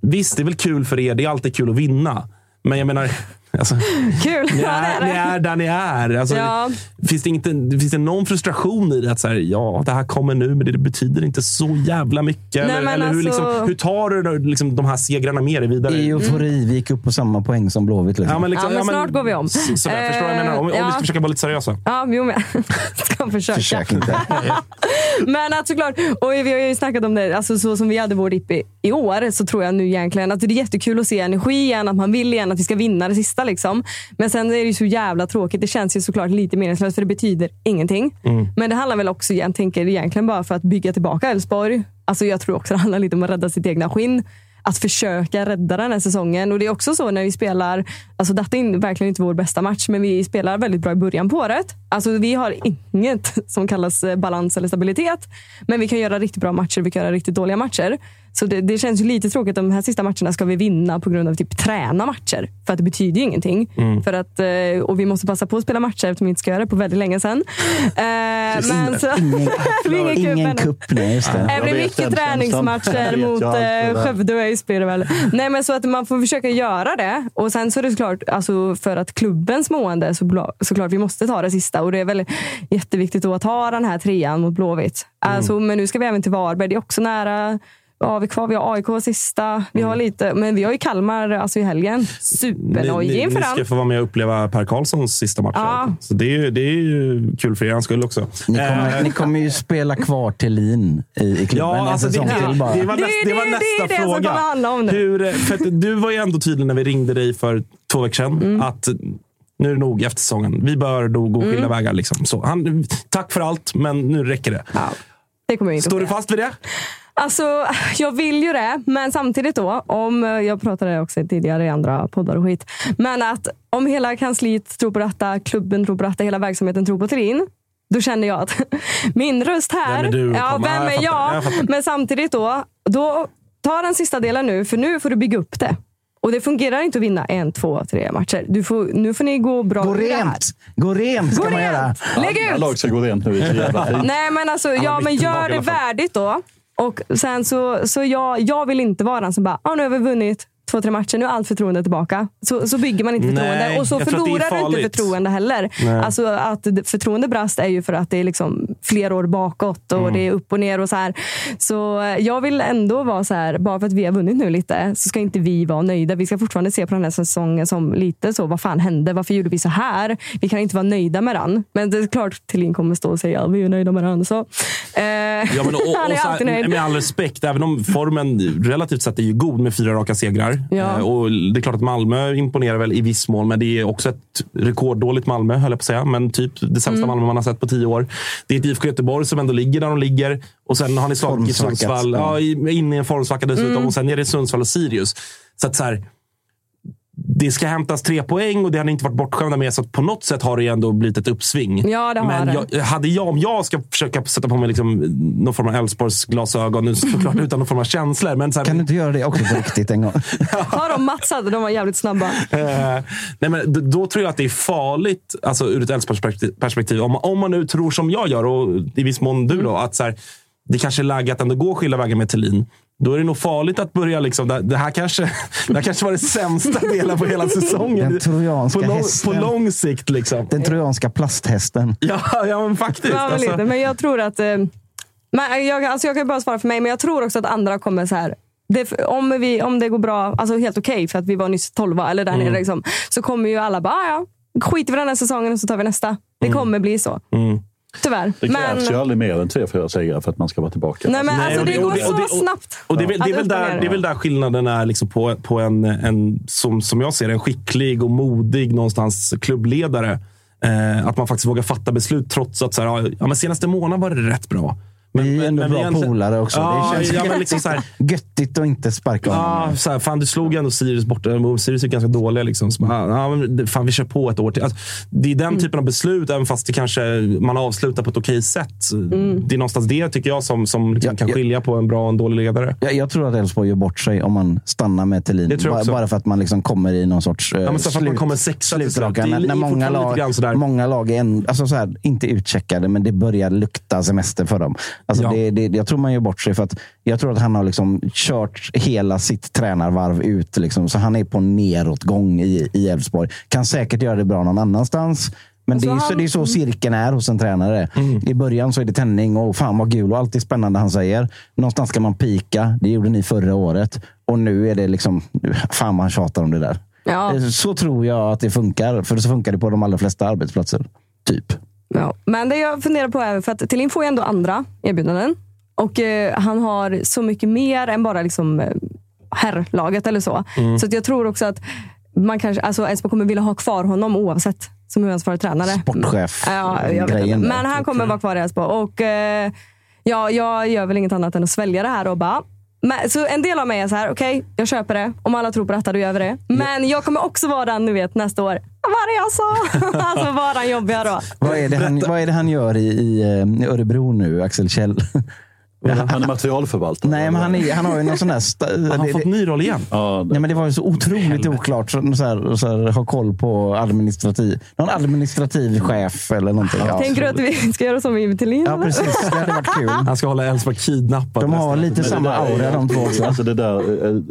visst, det är väl kul för er. Det är alltid kul att vinna. Men jag menar, alltså, Kul! ni, Ja, är, det ni är där ni är. Alltså, Ja. finns, det inte, finns det någon frustration i det? Att så här, ja, det här kommer nu, men det betyder inte så jävla mycket. Nej, eller men eller hur, alltså- liksom, hur tar du då, liksom, de här segrarna med dig vidare? I eufori, vi gick upp på samma poäng som Blåvitt. Liksom. Ja, men, liksom, Ja, men snart går vi om. Så, sådär, förstår du vad jag menar? Om, om Eh, vi ska ja. försöka vara lite seriösa. Ja, jo men ska försöka. Försök inte. Men att såklart, och vi har ju snackat om det, alltså så som vi hade vår dipp i, i år, så tror jag nu egentligen att det är jättekul att se energi igen, att man vill igen att vi ska vinna det sista. Liksom. Men sen är det ju så jävla tråkigt. Det känns ju såklart lite meningslöst för det betyder ingenting. Men det handlar väl också, jag tänker egentligen bara för att bygga tillbaka Elfsborg. Alltså jag tror också det handlar lite om att rädda sitt egna skinn. Att försöka rädda den här säsongen. Och det är också så när vi spelar, alltså detta är verkligen inte vår bästa match, men vi spelar väldigt bra i början på året. Alltså vi har inget som kallas balans eller stabilitet. Men vi kan göra riktigt bra matcher, vi kan göra riktigt dåliga matcher. Så det, det känns ju lite tråkigt. De här sista matcherna ska vi vinna på grund av typ träna matcher. För att det betyder ju ingenting. För att, eh, och vi måste passa på att spela matcher eftersom vi inte ska göra det på väldigt länge sedan. Eh, men så, Ingen, ingen kupp, nej just det. Det Jag blir mycket träningsmatcher mot eh. Skövde och Öjs blir det väl. Nej, men så att man får försöka göra det. Och sen så är det såklart, alltså för att klubbens mående så såklart vi måste ta det sista. Och det är väl jätteviktigt att ta den här trean mot Blåvitt. Alltså, men nu ska vi även till Varberg. Det är också nära. Vad har vi kvar? Vi har AIK sista. Vi har lite, men vi har ju Kalmar alltså i helgen. Supernojig inför ni ska den. få vara med och uppleva Per Karlssons sista match. Ja. Så det är, ju, det är ju kul för er skull också. Ni kommer, Eh, ni kommer ju spela kvar till Lin i, i klubben Ja, en alltså det, säsong det, till bara. det var, Det är näst, det var det- det är nästa det som fråga. kommer handla om nu. Hur, för att du var ju ändå tydlig när vi ringde dig för två veckor sedan. Mm. Att nu är det nog efter säsongen. Vi bör nog gå skilda Mm. vägar. Liksom. Så, han, tack för allt, men nu räcker det. Det kommer jag inte Står du fast vid det? Alltså, jag vill ju det, men samtidigt då, om, jag pratade också tidigare i andra poddar och skit, men att om hela kansliet tror på detta, klubben tror på detta, hela verksamheten tror på Trin, då känner jag att min röst här, Vem är du? ja, vem är fattar, jag? Men samtidigt då, då ta den sista delen nu, för nu får du bygga upp det. Och det fungerar inte att vinna en, två, tre matcher. Du får, nu får ni gå bra Gå rent! Gå rent ska Gå man göra. rent! Lägg Alla ut! lag ska gå rent nu. Nej, men alltså, ja, men gör det alla värdigt då. Och sen så, så jag, jag vill inte vara den som bara, ah, nu har vi vunnit två, tre matcher, nu är allt förtroende tillbaka. Så, så bygger man inte förtroende. Nej, och så förlorar du inte förtroende heller. Nej. Alltså att förtroende brast är ju för att det är liksom flera år bakåt och Mm. det är upp och ner och så här. Så eh, jag vill ändå vara så här, bara för att vi har vunnit nu lite, så ska inte vi vara nöjda. Vi ska fortfarande se på den här säsongen som lite så, vad fan hände? Varför gjorde vi så här? Vi kan inte vara nöjda med den. Men det är klart Thelin kommer stå och säga, vi är nöjda med den. Så, eh, Ja, men, och, och, han är alltid nöjd. med all respekt, även om formen relativt sett är ju god med fyra raka segrar. Ja. Eh, Och det är klart att Malmö imponerar väl i viss mån, men det är också ett rekorddåligt Malmö, höll jag på att säga. Men typ det sämsta Mm. Malmö man har sett på tio år. Det är ett IFK Göteborg som ändå ligger där de ligger. Och sen har ni slagit. Sundsvall. Ja, i- inne i en formsvacka dessutom. Mm. Och sen är det Sundsvall och Sirius. Så att så här, det ska hämtas tre poäng och det har ni inte varit bortskämda med. Så att på något sätt har det ju ändå blivit ett uppsving. Ja, det har Men det. jag, hade jag, om jag ska försöka sätta på mig liksom någon form av Elfsborgs glasögon, nu såklart utan någon form av känslor. Men så här, Kan du inte göra det också på riktigt en gång? Ja, de Mats hade, de var jävligt snabba. Eh, nej men då tror jag att det är farligt, alltså ur ett Elfsborgs perspektiv, om, om man nu tror som jag gör, och i viss mån du då, att så här, det kanske är läge att ändå gå skilda vägar med Thelin. Då är det nog farligt att börja... Liksom, det, här kanske, det här kanske var det sämsta delen på hela säsongen. Den trojanska på, lång, hästen. på lång sikt. Liksom. Den trojanska plasthästen. Ja, ja, men faktiskt. Ja, alltså. lite. Men jag tror att... Eh, men jag, alltså jag kan bara svara för mig, men jag tror också att andra kommer så här. Det, om, vi, om det går bra, alltså helt okej för att vi var nyss 12 eller där Mm. nere, liksom, så kommer ju alla bara, "Ah, ja, skiter vi i den här säsongen och så tar vi nästa. Det kommer bli så. Mm. Tyvärr. Det krävs ju aldrig mer än tre, fyra segrar för att man ska vara tillbaka. nej, men alltså, det går så snabbt. Och det, är väl, det, är där, det är väl där skillnaden är liksom på, på en, en som, som jag ser en skicklig och modig någonstans klubbledare. Eh, att man faktiskt vågar fatta beslut trots att så här, ja, men senaste månaden var det rätt bra. Men, Vi är ändå men bra egentligen- polare också. Ja, det känns ja, men göttigt, liksom så här, göttigt att inte sparka honom. Ja, så här, fan, du slog ändå Sirius borta. Och Sirius är ganska dåliga. Liksom. Så, bara, ja, men, fan, vi kör på ett år till. Alltså, det är den typen av beslut, även fast det kanske man avslutar på ett okej sätt. Det är någonstans det, tycker jag, som, som liksom, Ja, kan ja. skilja på en bra och en dålig ledare. Jag, jag tror att Elfsborg gör bort sig om man stannar med Thelin. Jag Bara, bara för att man liksom kommer i någon sorts uh, Ja, men så för att man kommer sexa till slut. När, när många, lag, många lag är en, alltså så här, inte utcheckade, men det börjar lukta semester för dem. Alltså Ja. det, det, jag tror man gör bort sig. för att Jag tror att han har liksom kört hela sitt tränarvarv ut. Liksom, så han är på nedåtgång i Elfsborg. Kan säkert göra det bra någon annanstans. Men Alltså det, är, så, han- det är så cirkeln är hos en tränare. I början så är det tändning och fan vad kul och allt är spännande han säger. Någonstans ska man pika. Det gjorde ni förra året. Och nu är det liksom, fan man tjatar om det där. Ja. Så tror jag att det funkar. För så funkar det på de allra flesta arbetsplatser. Typ. Ja. Men det jag funderar på är, för att Thelin får ju ändå andra erbjudanden. Och eh, han har så mycket mer än bara liksom, eh, herrlaget eller så. Mm. Så jag tror också att man kanske, alltså Elfsborg kommer vilja ha kvar honom oavsett. Som huvudansvarig tränare. Sportchef. Ja, grejen. Men han kommer vara kvar i Elfsborg. Och eh, ja, jag gör väl inget annat än att svälja det här och bara men, så en del av mig är så här, okej, jag köper det. Om alla tror på detta, då gör vi det. Men jag kommer också vara den, ni vet, nästa år. Vad var det jag sa? alltså vara den jobbiga då. Vad är det han, vad är det han gör i, i eh, Örebro nu, Axel Kjell? Han är materialförvaltare. Nej, men han, är, han har ju någon sån där... Har han det- fått ny roll igen? Ja, Nej, men det var ju så otroligt oklart. Så, så här, så här, ha koll på administrativ, någon administrativ chef eller någonting. Ja, Tänker du att vi ska göra som med Thelin? Ja, precis. Det hade varit kul. Han ska hålla Elfsborg kidnappad. De har lite Men samma det aura de två också. Alltså det där, eh,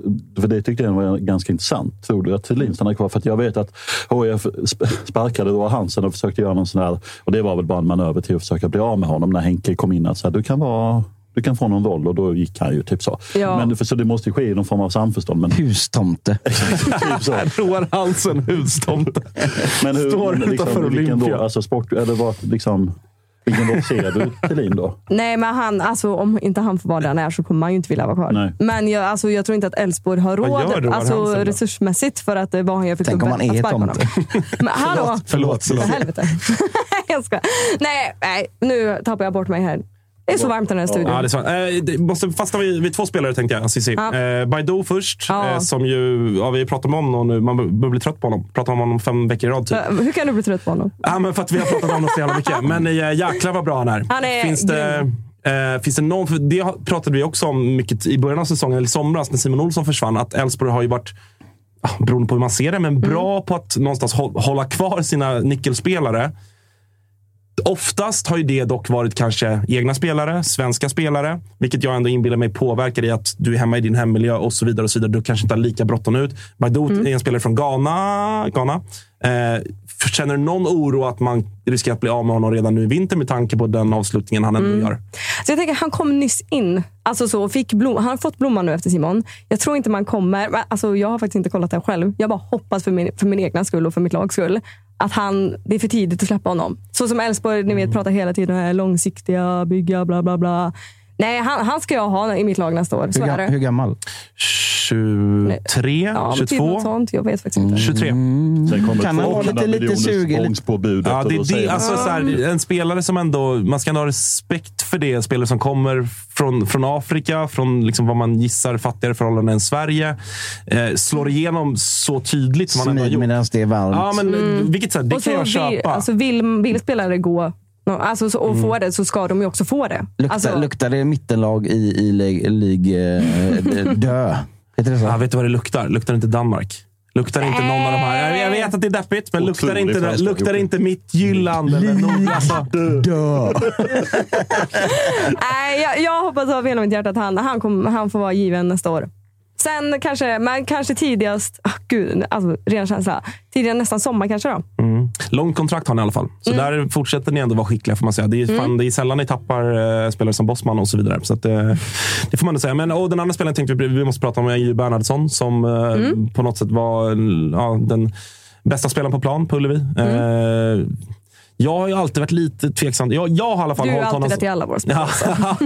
för det tyckte jag var ganska intressant. Tror du att Thelin stannar kvar? För att jag vet att HIF sp- sparkade då Hansen och försökte göra någon sån här, och det var väl bara en manöver till att försöka bli av med honom när Henke kom in. Att så här, du kan vara du kan få någon roll och då gick han ju typ så. Ja. Men, för, så det måste ju ske i någon form av samförstånd. Men, Hustomte. typ så. Roar Hansen, hustomte. Men hur, Står men utanför vilken Olympia. då? Alltså sport, eller vad, liksom, vilken roll ser du Thelin då? Nej, men han, alltså, om inte han får vara där han är så kommer man ju inte vilja vara kvar. Nej. Men jag, alltså, jag tror inte att Elfsborg har råd Roar alltså, Hansen resursmässigt för att eh, vad han gör för Tänk om klubben. han är tomte. Men hallå! Förlåt, För förlåt. helvete. jag ska. Nej, nej, nu tappar jag bort mig här. Det är så varmt i den här studion. Ja, det är sant. Eh, måste fastna vid, vid två spelare tänkte jag, Cissi. Ja. Eh, Baidoo först, Ja. eh, som ju, ja, vi pratar om honom nu. Man börjar bli trött på honom. Pratar om honom fem veckor i rad. Typ. Eh, Hur kan du bli trött på honom? Ja, men för att vi har pratat om honom så jävla mycket. Men eh, jäklar vad bra han är. Han är finns det, eh, finns det någon, för det pratade vi också om mycket i början av säsongen, eller somras när Simon Olsson försvann. Att Elfsborg har ju varit, ja, beroende på hur man ser det, men bra på att någonstans hå- hålla kvar sina nyckelspelare. Oftast har ju det dock varit kanske egna spelare, svenska spelare. Vilket jag ändå inbillar mig påverkar i att du är hemma i din hemmiljö och så vidare. och så vidare. Du kanske inte har lika bråttom ut. Baidoo är en spelare från Ghana. Ghana. Eh, känner du någon oro att man riskerar att bli av med honom redan nu i vinter med tanke på den avslutningen han ändå gör? Så jag tänker, han kom nyss in. Alltså så, fick blom, han har fått blomman nu efter Simon. Jag tror inte man kommer... Alltså jag har faktiskt inte kollat det själv. Jag bara hoppas för min, för min egna skull och för mitt lags skull att han, det är för tidigt att släppa honom. Så som Elfsborg, ni vet, pratar hela tiden om långsiktiga, bygga, bla bla bla. Nej, han, han ska jag ha i mitt lag nästa år. Så Hur, är det. hur gammal? 23? Ja, men typ 22? något sånt. Jag vet faktiskt inte. 23. Sen kommer Kan han vara 200 lite- lite miljoners sugen? tvångspåbudet Ja, det säger det, man- alltså, så här, en spelare som ändå... Man ska ändå ha respekt för det. Spelare som kommer från, från Afrika, från liksom vad man gissar fattigare förhållanden än Sverige. Eh, slår igenom så tydligt som han ändå har gjort. medan det är varmt. Ja, men vilket så här, det Och kan jag så vill, köpa. alltså vill, vill spelare gå alltså, så, och få det så ska de ju också få det. Luktar, Alltså, luktar det mittenlag i, i lig, lig, eh, dö? Heter det så? Ja, vet du vad det luktar? Luktar inte Danmark? Luktar inte någon av de här? Jag, vet att det är deppigt, men luktar inte, luktar inte Midtjylland eller Nord... Alltså, Dö! Nej, jag, jag hoppas av hela mitt hjärta att han, han, kommer- han får vara given nästa år. Sen kanske, men kanske tidigast, oh, gud, alltså, ren känsla. Tidigare nästan sommar kanske då. Mm. Långt kontrakt har ni i alla fall. Så där fortsätter ni ändå vara skickliga får man säga. Det är, fan, det är sällan ni tappar eh, spelare som Bosman och så vidare. Så att, eh, det får man ändå säga. Men och den andra spelaren tänkte vi, vi måste prata om är ju Bernhardsson som eh, på något sätt var ja, den bästa spelaren på plan på Ullevi. Eh, jag har ju alltid varit lite tveksam. Jag, jag har i alla fall Du hållit alltid honom... rätt i alla våra. Ja,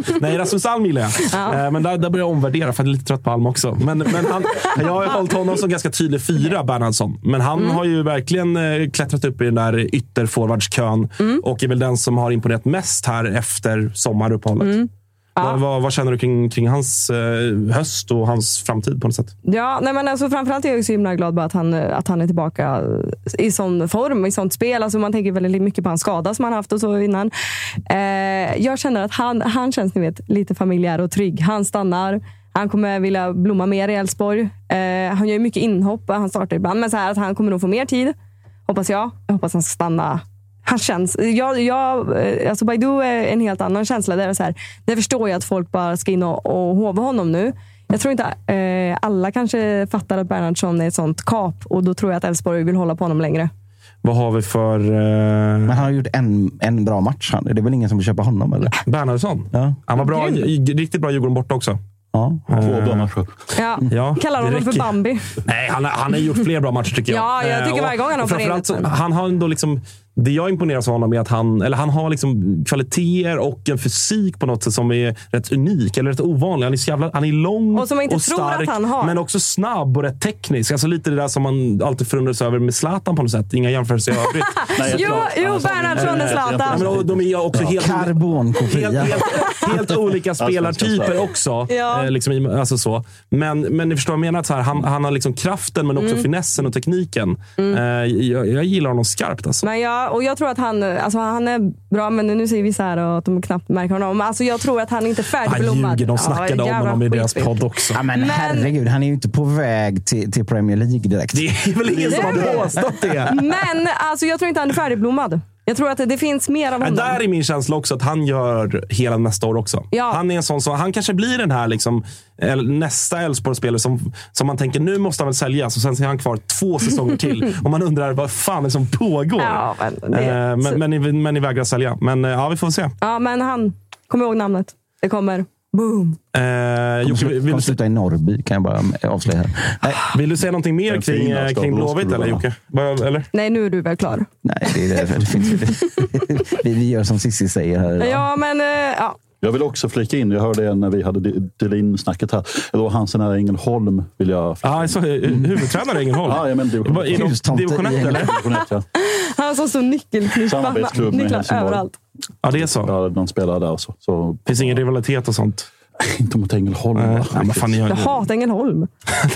nej, Rasmus Alm gillar jag. Ja. Eh, Men där, där börjar jag omvärdera, för jag är lite trött på Alm också. Men, men han, jag har hållit honom som ganska tydlig fyra, Bernhardsson. Men han Mm. har ju verkligen eh, klättrat upp i den där ytterforwardskön Mm. och är väl den som har imponerat mest här efter sommaruppehållet. Mm. Vad, vad, vad känner du kring, kring hans eh, höst och hans framtid på något sätt? Ja, nej men alltså, framförallt är jag så himla glad bara att han, att han är tillbaka i sån form, i sånt spel. Alltså, man tänker väldigt mycket på hans skada som han haft och så innan. Eh, jag känner att han, han känns ni vet, lite familjär och trygg. Han stannar. Han kommer vilja blomma mer i Elfsborg. Eh, han gör mycket inhopp. Han startar ibland. Men så här att han kommer nog få mer tid. Hoppas jag. Jag hoppas han ska stanna. Han känns... Jag, jag, eh, alltså Baidoo är en helt annan känsla. Där, är så här, där förstår jag att folk bara ska in och, och hova honom nu. Jag tror inte eh, alla kanske fattar att Bernhardsson är ett sånt kap och då tror jag att Elfsborg vill hålla på honom längre. Vad har vi för... Eh, Men han har gjort en, en bra match. Han. Det är väl ingen som vill köpa honom? Eller? Bernhardsson? Ja. Han var bra, riktigt bra Djurgården borta också. Ja. Två bra matcher. Ja. Ja, Kallar honom för. Bambi. Nej, han, har- han har gjort fler bra matcher tycker jag. Ja, jag tycker Eh, varje gång han hoppar in. Han har ändå liksom, det jag imponeras av honom är att han, eller han har liksom kvaliteter och en fysik på något sätt som är rätt unik eller rätt ovanlig. Han är, så jävla, han är lång Och som man inte tror stark, att han har. men också snabb och rätt teknisk. Alltså lite det där som man alltid förundras över med Zlatan på något sätt. Inga jämförelser i övrigt. Nej, Jo, tror- jo Bernhardsson är Zlatan. Ja, men och de är också helt, helt, Karbonkopia. helt, helt olika spelartyper också. Ja. Eh, liksom, alltså så. Men, men ni förstår vad jag menar? Att så här, han, han har liksom kraften men också Mm. finessen och tekniken. Eh, jag, jag gillar honom skarpt. Alltså. Men jag, och jag tror att han, alltså han är bra, men nu säger vissa här att de knappt märker honom. Men Alltså jag tror att han inte är Han färdigblommad. ljuger. De Ja, snackade om jävla honom i deras podd också. Ja, men, Men- herregud, han är ju inte på väg till, till Premier League direkt. Det är väl ingen som har påstått det? Men alltså, jag tror inte han är färdigblommad. Jag tror att det, det finns mer av Men honom. där är min känsla också att han gör hela nästa år också. Ja. Han är en sån som, han kanske blir den här liksom, nästa Elfsborg-spelare som, som man tänker nu måste han väl säljas och sen är han kvar två säsonger till. och man undrar vad fan är det som pågår. Ja, men det- Eh, men, men, ni, men ni vägrar sälja. Men eh, ja, vi får se. Ja, men han, kom ihåg namnet. Det kommer. Boom. Eh, Jocke, vill, vill, du, sluta i Norrby, kan jag bara avslöja. här. Nej, vill du säga någonting mer kring, eh, kring blå Blåvitt, eller. Jocke? Vad- Eller? Nej, nu är du väl klar? nej det, är det, det finns, vi, vi gör som Cissi säger här idag. Ja, men eh, ja. Jag vill också flika in, jag hörde en när vi hade Delin-snacket här. Eller Hansen här i Ängelholm vill jag... Ja, så, eh, huvudtränare i Ängelholm. Ja, ja, men det- de- Division i 1, eller? Ja. Han som står nyckelknippa nycklar överallt. Ja, det är så. Jag hade någon spelare där. Så, så finns ingen rivalitet och sånt? inte mot Ängelholm. Nej, va? nej, vad fan Jag hatar Ängelholm.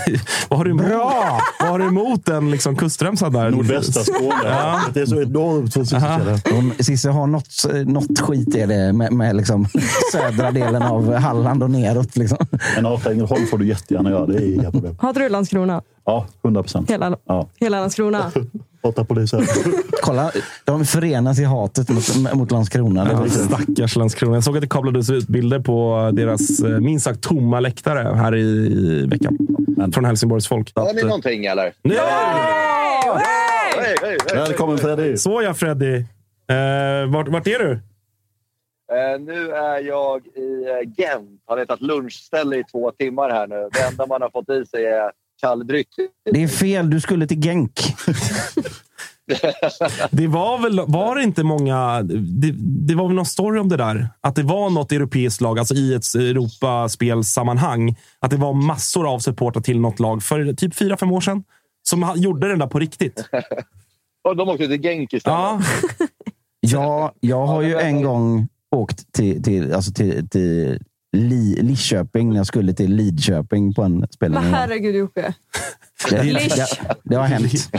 vad har du emot, Bra! vad har du emot den liksom, kustremsan där? Nordvästra Skåne. Ja. Det är så enormt. Hon, Cissi har något, något skit i det med, med liksom södra delen av Halland och neråt. Liksom. Men hata Ängelholm får du jättegärna göra. Det är inga problem. Hatar du Landskrona? Ja, 100 procent. Hela, Ja. hela Landskrona? Hata sättet. Kolla, de förenas i hatet mot, mot Landskrona. Ja, stackars Landskrona. Jag såg att det kablades ut bilder på deras eh, minst sagt tomma läktare här i, i veckan. Från Helsingborgs folk. Har ni eh, någonting eller? Nej! Hej, hej, hej. Välkommen Freddy! Så ja, Freddy. Eh, vart, vart är du? Eh, nu är jag i Gent. Har letat lunchställe i två timmar här nu. Det enda man har fått i sig är kall dryck. Det är fel, du skulle till Genk. Det var väl var det inte många... Det, det var väl någon story om det där. Att det var något europeiskt lag, alltså i ett Europaspelsammanhang. Att det var massor av supportrar till något lag för typ fyra, fem år sedan. Som gjorde den där på riktigt. Och de åkte till Genk istället. Ja, Ja, jag har ju en gång åkt till, till, alltså till, till Li, Lidköping när jag skulle till Lidköping på en spelning. Men herregud Jocke. det, det, det har hänt.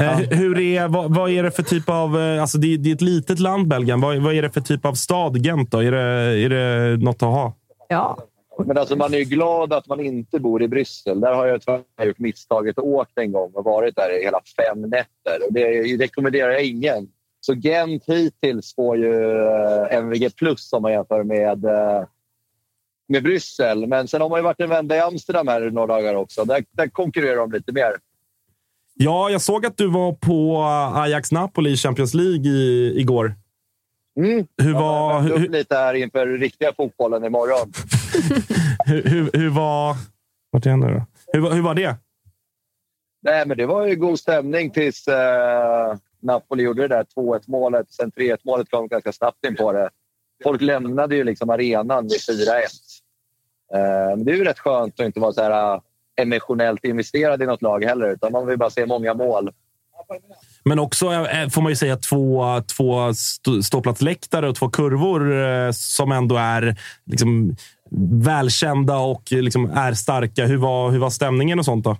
Eh, hur- är, vad, vad är det för typ av... eh, Alltså det, det är ett litet land, Belgien. Vad, vad är det för typ av stad, Gent? Då? Är, det, är det något att ha? Ja. Men alltså man är ju glad att man inte bor i Bryssel. Där har jag tyvärr gjort misstaget och åkt en gång och varit där i hela fem nätter. Och det rekommenderar jag ingen. Så Gent hittills får ju eh, MVG plus om man jämför med, med Bryssel. Men sen har man ju varit en vända i Amsterdam här några dagar också. Där, där konkurrerar de lite mer. Ja, jag såg att du var på Ajax Napoli i Champions League i, igår. Mm. Hur Jag var, hur, upp lite här inför riktiga fotbollen imorgon. hur, hur, hur var... Vart är jag nu då? Hur, var- hur var det? Nej, men det var ju god stämning tills eh, Napoli gjorde det där 2-1 målet. Sen 3-1 målet kom ganska snabbt in på det. Folk lämnade ju liksom arenan vid 4-1. Eh, men det är ju rätt skönt att inte vara så här eh, emotionellt investerad i något lag heller, utan man vill bara se många mål. Men också eh, får man ju säga två, två st- ståplatsläktare och två kurvor eh, som ändå är liksom, välkända och liksom, är starka. Hur var, hur var stämningen och sånt då?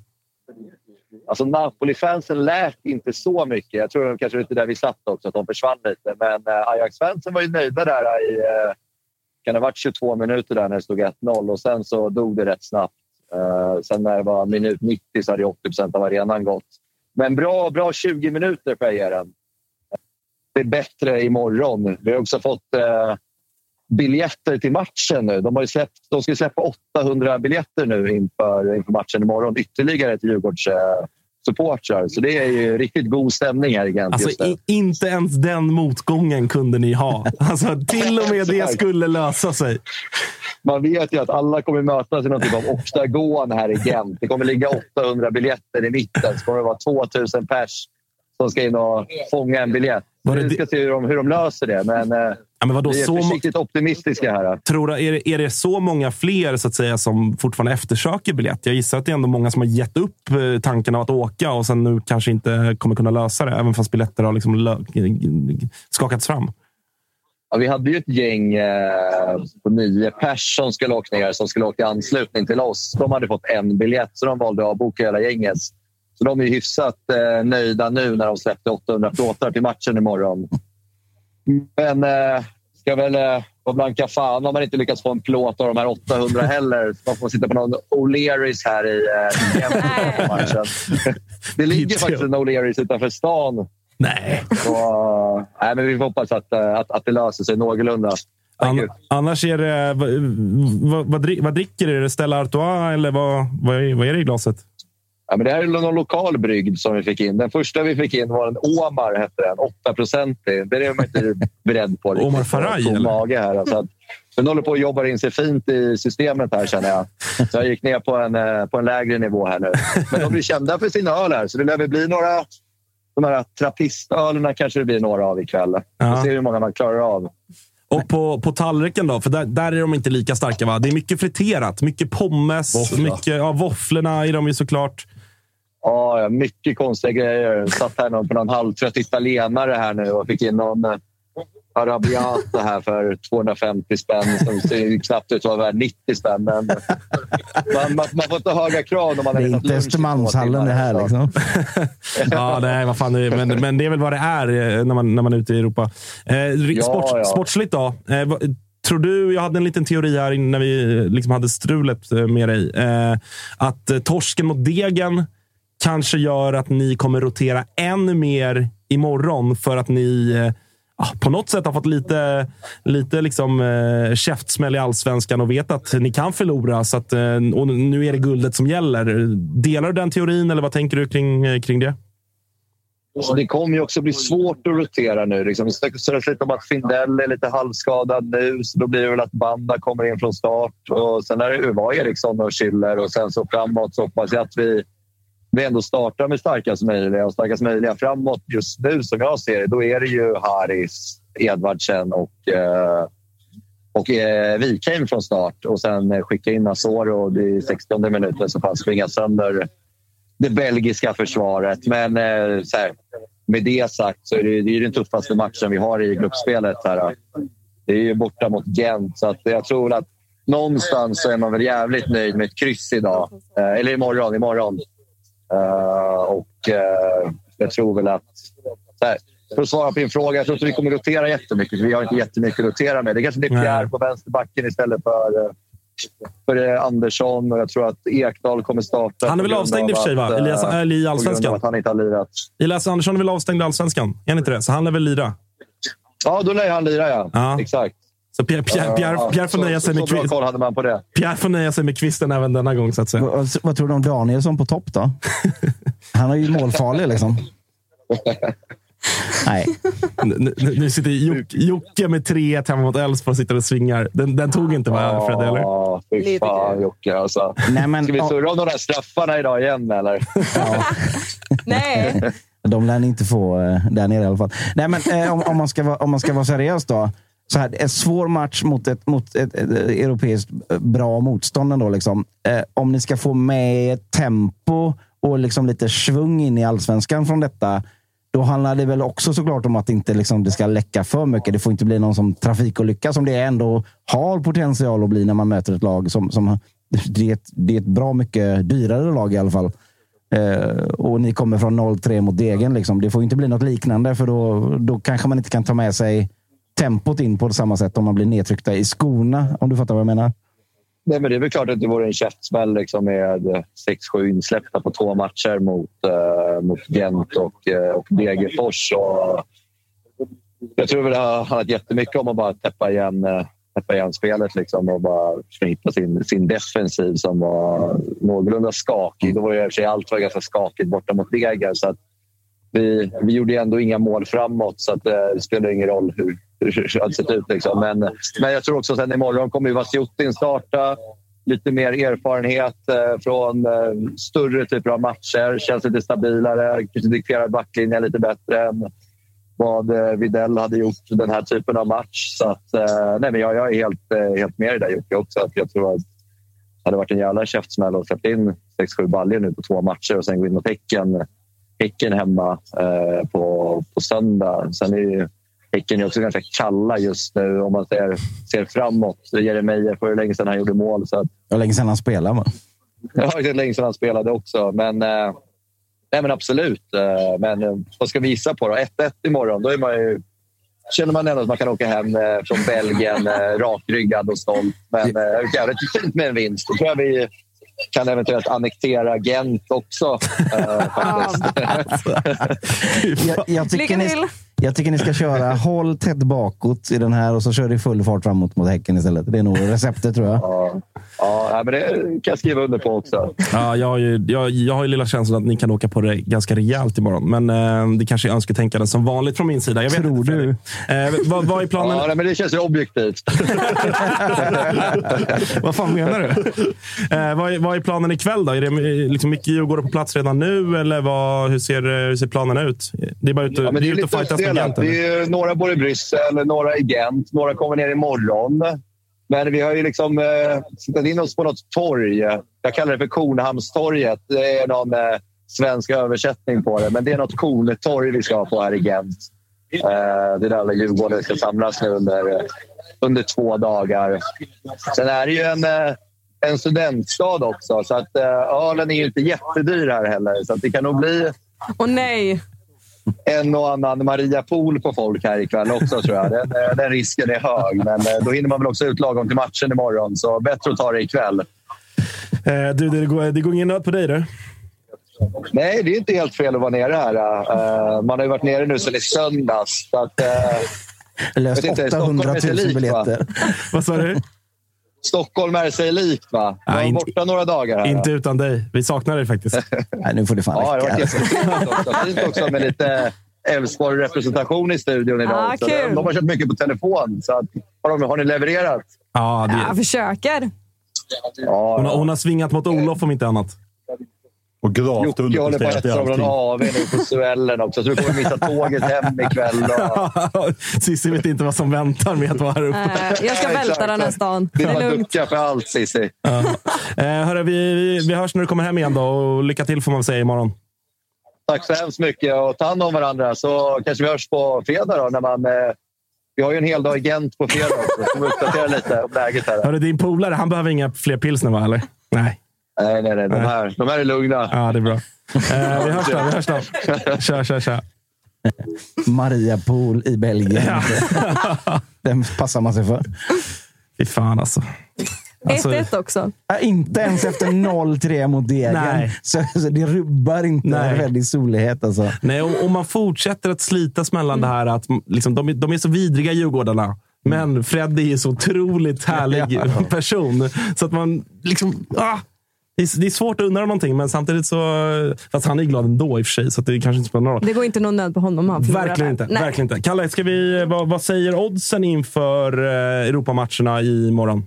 Alltså Napoli-fansen lät inte så mycket. Jag tror kanske lite där vi satt också, att de försvann lite. Men eh, Ajax-fansen var ju nöjda där i eh, kan det ha varit 22 minuter där när det stod 1-0 och sen så dog det rätt snabbt. Eh, sen när det var minut 90 så hade 80 procent av arenan gått. Men bra, bra 20 minuter får jag ge den. Det är bättre imorgon. Vi har också fått eh, biljetter till matchen nu. De, har ju släppt, de ska släppa 800 biljetter nu inför, inför matchen imorgon. Ytterligare till Djurgårds eh, supportrar. Så det är ju riktigt god stämning här i Gent Alltså, i, inte ens den motgången kunde ni ha. Alltså, till och med det skulle lösa sig. Man vet ju att alla kommer mötas i någon typ av oktagon här i Gent. Det kommer ligga 800 biljetter i mitten. Så kommer det vara 2000 pers som ska in och fånga en biljett. Var det Vi ska se hur de, hur de löser det. Men, eh, Ja, men vadå, vi är så försiktigt optimistiska här. Tror du, är, det, är det så många fler så att säga, som fortfarande eftersöker biljett? Jag gissar att det är ändå många som har gett upp eh, tanken av att åka och sen nu kanske inte kommer kunna lösa det, även fast biljetter har liksom skakats fram. Ja, vi hade ju ett gäng eh, på nio pers som skulle åka ner som skulle åka i anslutning till oss. De hade fått en biljett, så de valde att avboka hela gänget. Så de är hyfsat eh, nöjda nu när de släppte 800 plåtar till matchen imorgon. Men eh, ska väl eh, vara blanka fan om man inte lyckats få en plåt av de här 800 heller. Man får sitta på någon O'Learys här i eh, matchen. Det ligger faktiskt en O'Learys utanför stan. Nej. Så, eh, nej, men vi får hoppas att, eh, att, att det löser sig någorlunda. An, annars är det... Vad, vad, vad, drick- vad dricker du? Är det Stella Artois eller vad, vad, är, vad är det i glaset? Ja, men det här är någon lokal brygd som vi fick in. Den första vi fick in var en Omar, hette den. 8 procentig. Det är man inte beredd på. riktigt. Omar Faraj, Tom eller? mage här. Alltså att, den håller på att jobba in sig fint i systemet här känner jag. Så jag gick ner på en, eh, på en lägre nivå här nu. Men de blir kända för sina öl här, så det lär väl bli några... De här trappistölerna kanske det blir några av ikväll. Ja. Vi ser hur många man klarar av. Och på, på tallriken då? För där, där är de inte lika starka va? Det är mycket friterat. Mycket pommes. Våffla. Mycket, ja, våfflorna är de ju såklart. Ja, mycket konstiga grejer. Satt här någon på någon halvtrött italienare här nu och fick in någon eh, arabiata här för 250 spänn som ser knappt ut att vara värd 90 spänn. Men man, man, man får inte höga krav när man Det har inte Östermalmshallen timmar, det här. Liksom. Ja, nej, vad fan, det är- men, men det är väl vad det är eh, när man, när man är ute i Europa. Eh, Ja, sport, ja. Sportsligt då? Eh, vad- tror du, jag hade en liten teori här när vi eh, liksom hade strulet med dig. Eh, att torsken mot degen kanske gör att ni kommer rotera ännu mer imorgon för att ni eh, ah, på något sätt har fått lite, lite liksom, eh, käftsmäll i allsvenskan och vet att ni kan förlora. Så att, eh, och nu är det guldet som gäller. Delar du den teorin eller vad tänker du kring, eh, kring det? Så det kommer ju också bli svårt att rotera nu. Liksom. Det snackas lite om att Findell är lite halvskadad nu, så då blir det väl att Banda kommer in från start. Och sen är det Uva Eriksson och Schiller och sen så framåt så hoppas jag att vi, vi ändå startar med starkast möjliga. Och starkast möjliga framåt just nu, som jag ser det, då är det ju Haris, Edvardsen och, eh, och eh, Wikheim från start. Och sen eh, skicka in Asoro i 60 minuten så fan springa sönder det belgiska försvaret. Men eh, så här, med det sagt så är det, det är den tuffaste matchen vi har i gruppspelet. Här. Det är ju borta mot Gent, så att jag tror att någonstans så är man väl jävligt nöjd med ett kryss idag. Eh, eller imorgon. imorgon. Eh, och eh, jag tror väl att... Här, för att svara på din fråga, jag tror inte vi kommer rotera jättemycket. för Vi har inte jättemycket att rotera med. Det kanske blir Pierre på vänsterbacken istället för, eh, för Andersson. Och jag tror att Ekdal kommer starta. Han är väl avstängd i och för sig, va? Elias- eller i Allsvenskan. han inte har lirat. Elias Andersson är väl avstängd i Allsvenskan? Är han inte det? Så han lär väl lira? Ja, då lär han lira, ja. Ja. Exakt. Så Pierre, Pierre, Pierre, Ja, Pierre, får så- nöja sig så- med så bra kvi- koll hade man på det. Pierre får nöja sig med kvisten även denna gång, så att säga. Vad, vad tror du om Danielsson på topp då? Han är ju målfarlig liksom. Nej. Nu, nu, nu sitter Joc- Jocke med 3-1 hemma mot Elfsborg och sitter och svingar. Den, den tog inte va, Fred? Eller? Ja, fy fan Jocke alltså. Nej, men, Ska vi surra om de där straffarna idag igen eller? Nej. De lär ni inte få eh, där nere i alla fall. Nej, men, eh, om, om, man ska vara, om man ska vara seriös då. Så här, en svår match mot ett, mot ett, ett, europeiskt eh, bra motstånd. Ändå, liksom. eh, om ni ska få med tempo och liksom lite svung in i allsvenskan från detta. Då handlar det väl också såklart om att inte liksom, det ska läcka för mycket. Det får inte bli någon som trafikolycka som det ändå har potential att bli när man möter ett lag som, som det, är ett, det är ett bra mycket dyrare lag i alla fall. Eh, och ni kommer från 0-3 mot Degen. Liksom. Det får inte bli något liknande för då, då kanske man inte kan ta med sig tempot in på samma sätt om man blir nedtryckta i skorna. Om du fattar vad jag menar? Nej, men det är väl klart att det vore en käftsmäll liksom, med eh, 6-7 insläppta på två matcher mot, eh, mot Gent och, eh, och Degerfors. Och jag tror väl det har handlat jättemycket om att bara täppa igen, eh, täppa igen spelet liksom, och bara försöka hitta sin, sin defensiv som var någorlunda skakig. Då var ju i och för sig allt var ganska skakigt borta mot Deger. Så att vi, vi gjorde ju ändå inga mål framåt så att, eh, det spelar ingen roll hur, hur det hade sett ut. Liksom. Men, men jag tror också att imorgon kommer ju Vasjutin starta. Lite mer erfarenhet eh, från eh, större typer av matcher. Känns lite stabilare. Kanske dikterar backlinjen lite bättre än vad eh, Videll hade gjort den här typen av match. Så att, eh, nej, men jag, jag är helt, eh, helt med i det där Jocke också. Att jag tror att det hade varit en jävla käftsmäll att släppa in 6-7 baljor nu på två matcher och sen gå in och Häcken, häcken hemma eh, på, på söndag. Sen är ju Häcken är också ganska kalla just nu om man ser, ser framåt. Jeremejeff var ju länge sedan han gjorde mål. Så att, var länge sedan han spelade. Va? Ja, det länge sedan han spelade också. Men, eh, nej, men absolut. Eh, men eh, vad ska vi gissa på då? 1-1 imorgon. Då är man ju, känner man ändå att man kan åka hem eh, från Belgien eh, rakryggad och stolt. Men eh, jävligt fint med en vinst. Då tror jag vi kan eventuellt annektera Gent också. Eh. Jag, jag, tycker Lycka ni! Jag tycker ni ska köra håll tätt bakåt i den här och så kör ni full fart framåt mot Häcken istället. Det är nog receptet tror jag. Ja, ja, men det kan jag skriva under på också. Ja, jag, har ju, jag, jag har ju lilla känslan att ni kan åka på det ganska rejält imorgon. Men eh, det kanske är önsketänkande som vanligt från min sida. Jag vet Tror inte, du? Eh, vad, vad är planen? Ja, men det känns ju objektivt. vad fan menar du? Eh, vad, är, vad är planen ikväll då? Är det eh, liksom mycket Djurgården på plats redan nu? Eller vad, hur, ser, eh, hur ser planen ut? Det är bara ut, Ja, det är är ut och lite fightas med eller? Det är några bor i Bryssel, några i Gent, några kommer ner imorgon. Men vi har ju liksom eh, siktat in oss på något torg. Jag kallar det för Kornhamnstorget. Det är någon eh, svensk översättning på det. Men det är något korntorg vi ska på här i Gent. Eh, det är där alla Djurgårdare ska samlas nu under, under två dagar. Sen är det ju en, eh, en studentstad också, så att eh, ölen är ju inte jättedyr här heller. Så att det kan nog bli Åh nej! En och annan Maria Pool på folk här ikväll också tror jag. Den, eh, den risken är hög, men eh, då hinner man väl också ut lagom till matchen imorgon. Så bättre att ta det ikväll. Eh, du, det, går, det går ingen nöd på dig du? Nej, det är inte helt fel att vara nere här. Eh, man har ju varit nere nu sedan i söndags. Så att, eh, Löst vet inte, Stockholm 800 är sig 000 likt, va? biljetter. Vad sa du? Stockholm är sig likt, va? Jag var Nej, inte- borta några dagar här. Inte utan dig. Vi saknar dig faktiskt. Nej, nu får det fan Ja, det var räcka. också. Fint också med lite Elfsborg-representation i studion idag. Ah, kul. De har kört mycket på telefon. Så att, har, de, har ni levererat? Ja, det, Jag försöker. Ja, hon, har, hon har svingat mot Olof om inte annat. Och gravt Jocke håller på att underpresterat äta av någon. AW nu på Suellen också, så du kommer missa tåget hem ikväll. Och... Cissi vet inte vad som väntar med att vara här uppe. Eh, jag ska välta den här stan. Det är lugnt. ducka för allt, Cissi. Eh, hörru, vi, vi, vi hörs när du kommer hem igen då och lycka till får man säga imorgon. Tack så hemskt mycket och ta hand om varandra så kanske vi hörs på fredag då, när man... Eh... Vi har ju en hel dag i Gent på fredag också, så vi uppdatera lite om läget här. Hörru, din polare, han behöver inga fler pilsner va? Eller? Nej. Nej, nej, nej. De här, de här är lugna. Ja, det är bra. Eh, vi hörs då. Vi hörs då. Kör, kör, kör. Maria Pool i Belgien. Den passar man sig för. Fy fan alltså. Alltså- 1-1 också. Ja, inte ens efter 0-3 mot Degen. Nej. Så, så det rubbar inte Nej. Freddy solighet. Alltså. Nej, om, om man fortsätter att slitas mellan det här att liksom, de, är- de är så vidriga Djurgårdarna. Men Freddy är så otroligt härlig Ja. person. Så att man liksom... Ah, det, är, det är svårt att undra någonting, men samtidigt så... Fast han är glad ändå i och för sig, så att det kanske inte spelar någon roll. Det går inte någon nöd på honom. Han Verkligen inte. Nej. Verkligen inte. Kalle, ska vi, vad, vad säger oddsen inför eh, Europamatcherna imorgon?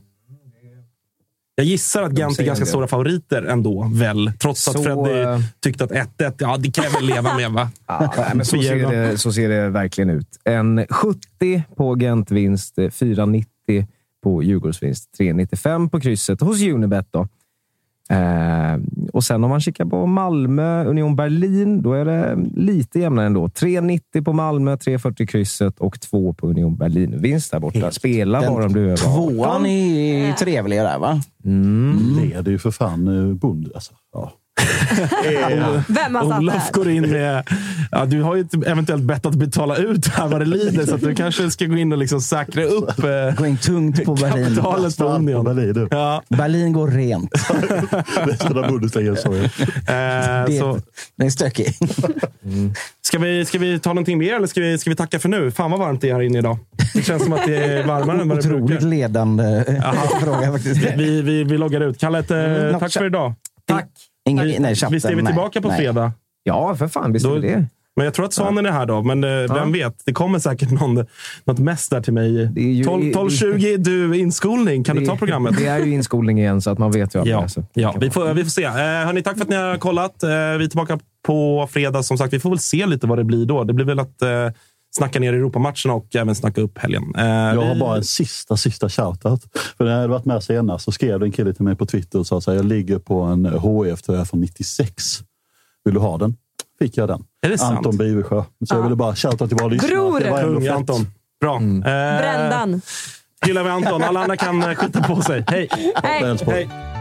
Jag gissar att Gent är ganska det. stora favoriter ändå, väl? Trots att Så, Freddy eh, tyckte att 1-1, ja det kan jag väl leva med va? Ja, men så, ser det, så ser det verkligen ut. En 70 på Gent-vinst, eh, 4,90 på Djurgårdsvinst, 3,95 på krysset hos Unibet. Då. Eh, och sen om man kikar på Malmö, Union Berlin, då är det lite jämnare ändå. 3,90 på Malmö, 3,40 krysset och 2 på Union Berlin. Vinst där borta. Spela Den bara om du är över 18. Tvåan är trevligare där, va? Leder ju för fan eh, Bund. Alltså, ja. Vem har satt Olof går in med... Ja, du har ju ett eventuellt bett att betala ut här vad det lider, så att du kanske ska gå in och liksom säkra upp eh, Gå in tungt på Berlin. kapitalet på Union. Berlin, du. Ja, Berlin går rent. Resten av Bundesliga, sorry. eh, Det, så, Den är stökig. ska, vi, ska vi ta någonting mer eller ska vi, ska vi tacka för nu? Fan vad varmt det är här inne idag. Det känns som att det är varmare än vad det Otroligt brukar. ledande fråga faktiskt. Vi, vi, vi loggar ut. Kalle, ett, eh, Mm, tack för idag. Tack! Ingen, Vi- nej, chatten, Visst är vi nej, tillbaka på nej. fredag? Ja, för fan. Visst är Då- det. Men jag tror att Svanen är här då, men eh, vem vet? Det kommer säkert någon, något mess där till mig. Det är ju- 12 12.20, du inskolning. Kan du Det- ta programmet? Det är ju inskolning igen, så att man vet ju det Ja, ja vi, får, vi får se. Eh, hörni, tack för att ni har kollat. Eh, vi är tillbaka på fredag. Som sagt, vi får väl se lite vad det blir då. Det blir väl att eh, snacka ner Europamatcherna och även snacka upp helgen. Eh, Jag har vi- bara en sista, sista shoutout. För när jag hade varit med senast så skrev en kille till mig på Twitter och sa att jag ligger på en HF-tröja från 96. Vill du ha den? Fick jag den. Är det sant? Anton Bivesjö. Så jag ville bara shouta till våra lyssnare. Gror! Ändå Kung. Anton. Bra. Eh, Brändan. Gillar vi Anton. Alla andra kan eh, skjuta på sig. Hej! Hej. Hej!